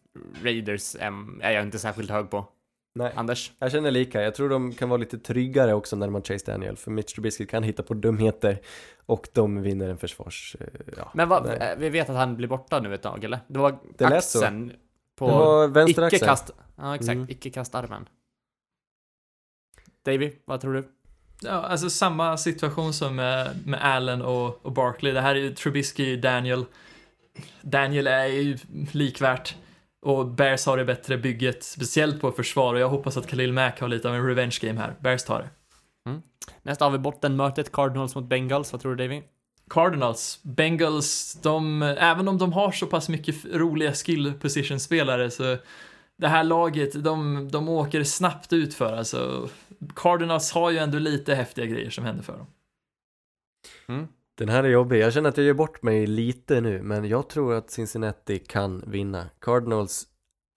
Raiders em, är jag inte särskilt hög på. Nej, Anders? jag känner lika. Jag tror de kan vara lite tryggare också när man Chase Daniel, för Mitch Trubisky kan hitta på dumheter och de vinner en försvars... eh, Ja, Men vad, eh, vi vet att han blir borta nu ett tag, eller? Det var Det lät så. axeln på Det var vänsteraxeln. icke-kast... Ja, exakt. Mm. Icke-kastarmen. Davy, vad tror du? Ja, alltså samma situation som med, med Allen och, och Barkley. Det här är ju Trubisky, Daniel. Daniel är ju likvärt. Och Bears har det bättre bygget, speciellt på försvar. Och jag hoppas att Khalil Mack har lite av en revenge game här. Bears tar det. Nästa har vi bottenmötet, Cardinals mot Bengals. Vad tror du, Davy? Cardinals, Bengals, de, även om de har så pass mycket roliga skill position spelare så det här laget, de, de åker snabbt ut för alltså. Cardinals har ju ändå lite häftiga grejer som händer för dem. Den här är jobbig. Jag känner att jag gör bort mig lite nu, men jag tror att Cincinnati kan vinna. Cardinals,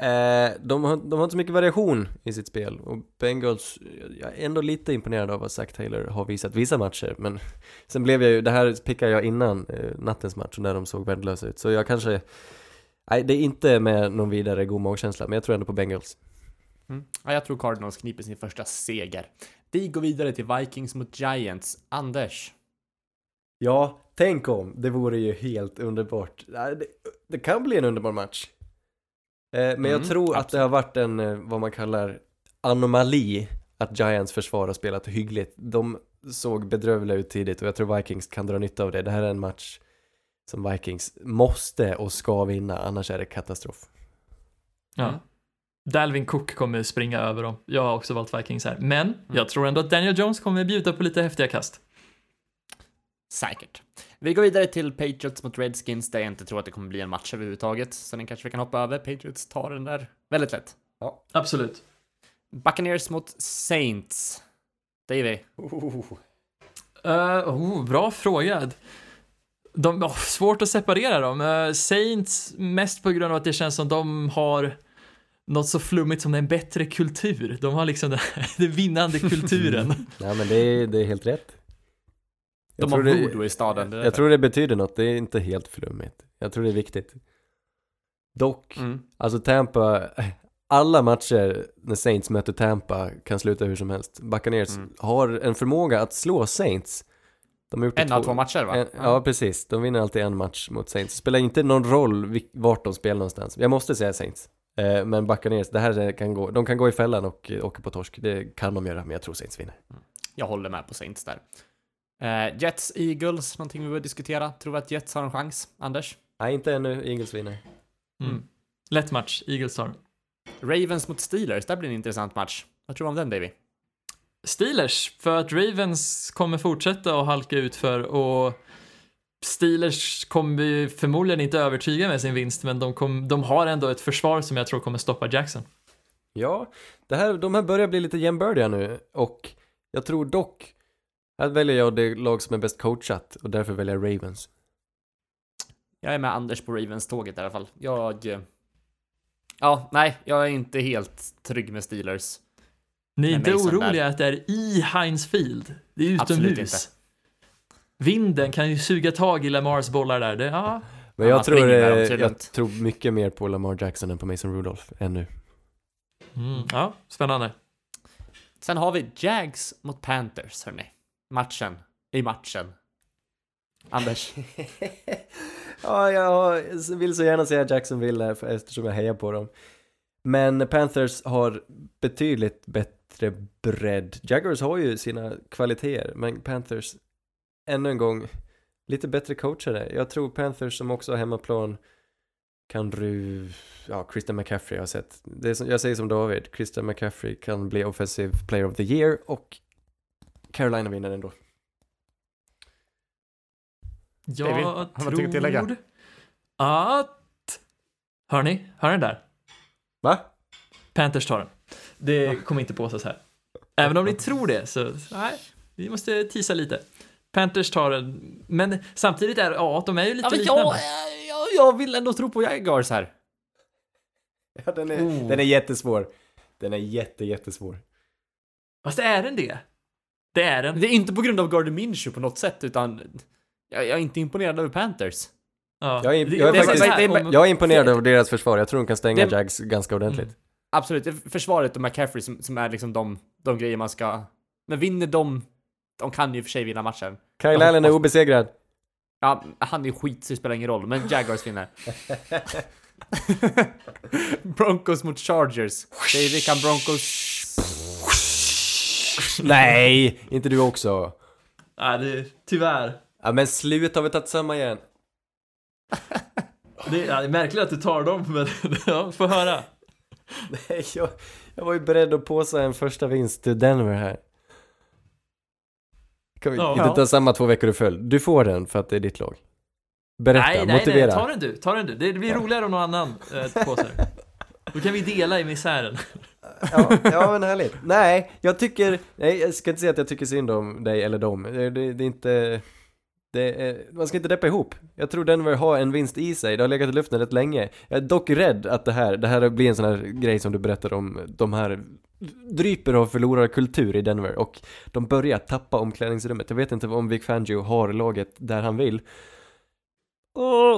eh, de, har, de har inte så mycket variation i sitt spel och Bengals, jag är ändå lite imponerad av vad Zach Taylor har visat vissa matcher, men sen blev jag ju, det här pickade jag innan eh, nattens match när de såg värdelösa ut, så jag kanske, nej det är inte med någon vidare god magkänsla, men jag tror ändå på Bengals. Mm. Ja, jag tror Cardinals kniper sin första seger. Vi går vidare till Vikings mot Giants. Anders? Ja, tänk om, det vore ju helt underbart. Det, det kan bli en underbar match. Eh, men Mm, jag tror att det absolut. har varit en, eh, vad man kallar, anomali att Giants försvar har spelat hyggligt. De såg bedrövliga ut tidigt och jag tror Vikings kan dra nytta av det. Det här är en match som Vikings måste och ska vinna, annars är det katastrof. Ja. Mm. Dalvin Cook kommer springa över dem. Jag har också valt Vikings här. Men Mm. jag tror ändå att Daniel Jones kommer bjuda på lite häftiga kast. Säkert. Vi går vidare till Patriots mot Redskins, där jag inte tror att det kommer bli en match överhuvudtaget. Så den kanske vi kan hoppa över. Patriots tar den där väldigt lätt. Absolut. Buccaneers mot Saints. Davy? Uh, oh, bra fråga. De, oh, svårt att separera dem. Uh, Saints, mest på grund av att det känns som de har något så flummigt som en bättre kultur. De har liksom den, den vinnande kulturen. Nej men det är, det är helt rätt. De har voodoo i staden. det Jag tror det betyder något, det är inte helt flummigt. Jag tror det är viktigt. Dock, Mm. Alltså Tampa, alla matcher när Saints möter Tampa kan sluta hur som helst. Buccaneers Mm. har en förmåga att slå Saints. De har gjort En av två matcher, va? En, ja, precis. De vinner alltid en match mot Saints. Det spelar inte någon roll vart de spelar någonstans. Jag måste säga Saints. Eh, men Buccaneers, det här kan gå, de kan gå i fällan och åka på torsk. Det kan de göra, men jag tror Saints vinner. Jag håller med på Saints där. Eh, Jets, Eagles, någonting vi vill diskutera. Tror vi att Jets har en chans? Anders? Nej, inte ännu. Eagles vinner. Mm. Lätt match, Eagles tar. Ravens mot Steelers, där blir en intressant match. Vad tror du om den, Davy? Steelers, för att Ravens kommer fortsätta att halka ut för och Steelers kommer ju förmodligen inte övertyga med sin vinst, men de, kom, de har ändå ett försvar som jag tror kommer stoppa Jackson. Ja, det här, de här börjar bli lite jämbördiga nu och jag tror dock, här väljer jag det lag som är bäst coachat och därför väljer jag Ravens. Jag är med Anders på Ravens-tåget i alla fall. Jag... eh, Ja, nej, jag är inte helt trygg med Steelers. Ni är inte oroliga att det är i Heinz Field? Det är Absolut utomhus. inte. Vinden kan ju suga tag i Lamars bollar där. Det, ja. Men Ja, jag tror, eh, jag tror mycket mer på Lamar Jackson än på Mason Rudolph ännu. Mm, ja, spännande. Sen har vi Jags mot Panthers, hörni. Matchen. I matchen. Anders? ja, jag vill så gärna säga Jacksonville här, för- eftersom jag hejar på dem. Men Panthers har betydligt bättre bredd. Jaguars har ju sina kvaliteter, men Panthers, ännu en gång, lite bättre coachade. Jag tror Panthers som också har hemmaplan kan du, ja, Christian McCaffrey har jag sett. Det är som, jag säger som David, Christian McCaffrey kan bli Offensive Player of the Year och Carolina vinner ändå. David, Jag har du någonting att tillägga? tror att... Hör ni? Hör ni där? Va? Panthers tar den. Det kommer inte påstås här. Även om ni tror det, så nej, vi måste tisa lite. Panthers tar den, men samtidigt är ja, de är ju lite Ja, liknande. jag, jag, jag vill ändå tro på Jaguars här. Ja, den är, Oh. den är jättesvår. Den är jätte, jättesvår. Fast är den det? Det är den. Det är inte på grund av Gardner Minshew på något sätt, utan jag, jag är inte imponerad över Panthers. Ja. Jag är, Det- jag är, det faktiskt, här, om- jag är imponerad av deras försvar. Jag tror de kan stänga Det- Jags ganska ordentligt. Mm. Absolut, det är försvaret och McCaffrey som, som är liksom de, de grejer man ska... Men vinner de... De kan ju för sig vinna matchen. Kyle Jag Allen är obesegrad. Ja, han är skit så det spelar ingen roll, men Jaguars vinner. Broncos mot Chargers. David kan Broncos... Nej, inte du också. Ja, det, tyvärr. Ja men sluta, har vi tagit samma igen? Det, ja, det är märkligt att du tar dem, men ja, få höra. Nej, jag, jag var ju beredd att påsa en första vinst till Denver här. Kan vi Ja. inte ta samma två veckor i följd? Du får den för att det är ditt lag. Berätta, nej, nej, motivera. nej, ta den du, ta den du. Det blir roligare om någon annan äh, påsar. Då kan vi dela i misären. Ja, ja, men härligt. Nej, jag tycker, nej, jag ska inte säga att jag tycker synd om dig eller dem. Det, det, det är inte, det är, man ska inte deppa ihop. Jag tror Denver har en vinst i sig, det har legat i luften rätt länge. Jag är dock rädd att det här, det här blir en sån här grej som du berättade om, de här dryper av förlorarkultur i Denver och de börjar tappa omklädningsrummet. Jag vet inte om Vic Fangio har laget där han vill.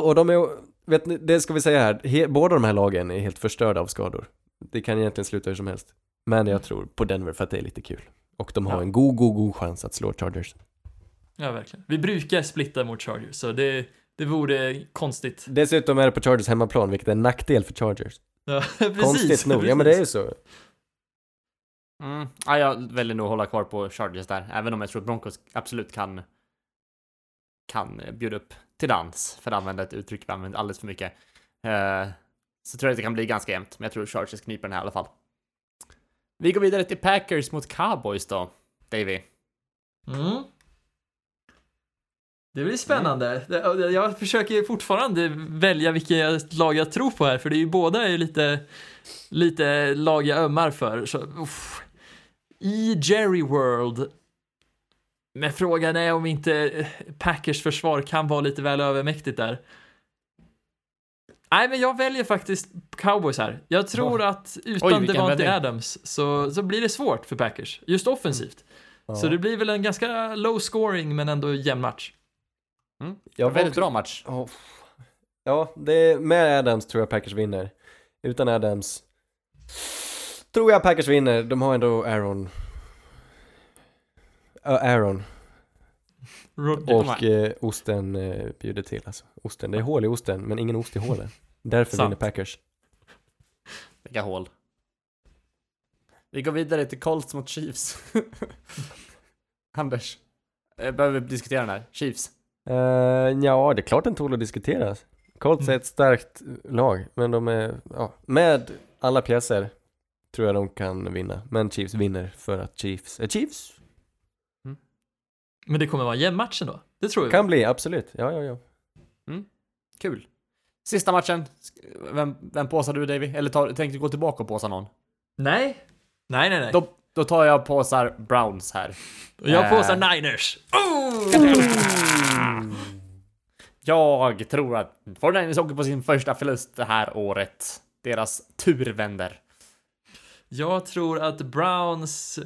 Och de är, vet ni, det ska vi säga här, he, båda de här lagen är helt förstörda av skador. Det kan egentligen sluta hur som helst. Men jag tror på Denver för att det är lite kul. Och de har Ja. en god, god, god chans att slå Chargers. Ja, verkligen. Vi brukar splitta mot Chargers, så det, det vore konstigt. Dessutom är det på Chargers hemmaplan, vilket är en nackdel för Chargers. Ja, precis. Konstigt nog. Ja men det är ju så. Mm. Ja, jag väljer nog att hålla kvar på Chargers där, även om jag tror att Broncos absolut kan kan bjuda upp till dans, för att använda ett uttryck vi använder alldeles för mycket. Eh, så tror jag att det kan bli ganska jämnt, men jag tror Chargers kniper den här i alla fall. Vi går vidare till Packers mot Cowboys då, Davy. Mm. Det blir spännande. Mm. Jag försöker fortfarande välja vilka lag jag tror på här, för det är ju båda är ju lite, lite lag jag ömmar för. Så, uff. I Jerry World, men frågan är om inte Packers försvar kan vara lite väl övermäktigt där. Nej, men jag väljer faktiskt Cowboys här. Jag tror att utan Oj, vändning. Adams så, så blir det svårt för Packers, just offensivt. Ja. Så det blir väl en ganska low scoring men ändå jämn match. Jag var Väldigt också- bra match. Ja, Ja, det är, med Adams tror jag Packers vinner. Utan Adams tror jag Packers vinner. De har ändå Aaron. Ja, Aaron. Och eh, osten eh, bjuder till alltså. Osten, det är hål i osten men ingen ost i hålen. Därför Sant. vinner Packers. Vilka hål. Vi går vidare till Colts mot Chiefs. Anders, eh, behöver vi diskutera den här? Chiefs. Uh, ja, det är klart den tål att diskuteras. Colts är ett starkt lag, men de är, ja, med alla pjäser tror jag de kan vinna. Men Chiefs vinner för att Chiefs är Chiefs. Men det kommer vara en jämn match ändå. Det tror jag. Kan bli, absolut. Ja, ja, ja. Kul. Sista matchen. Vem, vem påsar du Davy? Eller tar, tänkte du gå tillbaka och påsa någon? Nej. Nej, nej, nej. Då, då tar jag påsar Browns här. Jag Äh. påsar Niners. Jag tror att 49ers åker på sin första förlust det här året. Deras tur vänder. Jag tror att Browns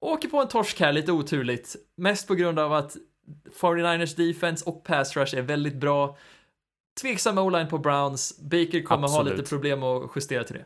åker på en torsk här lite oturligt. Mest på grund av att 49ers defense och pass rush är väldigt bra. Tveksam o-line på Browns. Baker kommer ha Absolut. lite problem att justera till det.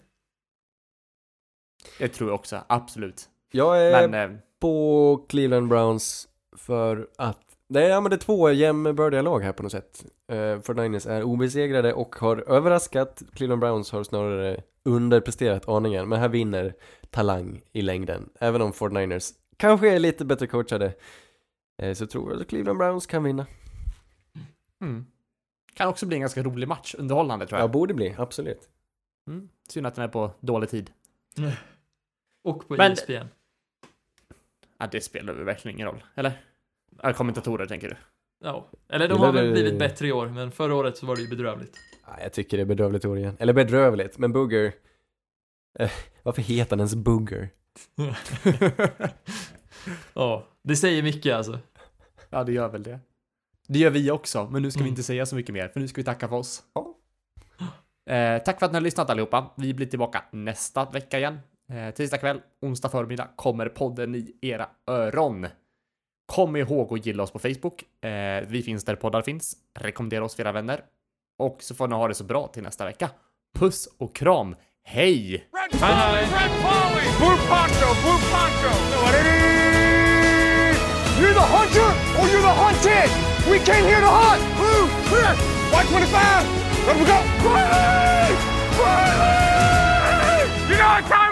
Det tror jag också, absolut. Jag är Men eh, på Cleveland Browns för att det är, ja, men det är två jämnbördiga lag här på något sätt. Uh, 49ers är obesegrade och har överraskat. Cleveland Browns har snarare underpresterat aningen, men här vinner talang i längden. Även om 49ers kanske är lite bättre coachade, eh, så tror jag att Cleveland Browns kan vinna. mm. Kan också bli en ganska rolig match, underhållande tror Ja, jag. borde bli, absolut. Mm. Synd att den är på dålig tid. Och på Men- ESPN. Ja, det spelar väl verkligen ingen roll, eller? Ja, kommentatorer tänker du? Ja. Eller de Gillar har väl du- blivit bättre i år, men förra året så var det ju bedrövligt. Ja, jag tycker det är bedrövligt år igen. Eller bedrövligt, men Booger... Eh, varför heter han ens Booger? Ja, det säger mycket alltså. Ja, det gör väl det. Det gör vi också, men nu ska vi Mm. inte säga så mycket mer, för nu ska vi tacka för oss. Ja. Eh, tack för att ni har lyssnat allihopa. Vi blir tillbaka nästa vecka igen. Eh, tisdag kväll, onsdag förmiddag kommer podden i era öron. Kom ihåg att gilla oss på Facebook. Eh, vi finns där poddar finns. Rekommendera oss för era vänner. Och så får ni ha det så bra till nästa vecka. Puss och kram. Hej! Red Polly! Red Polly! Blue Poncho! Blue Poncho! You're the hunter or you're the hunted! We came here to hunt! Blue! Clear! White 25! Let him go! Quietly! Quietly! You know what time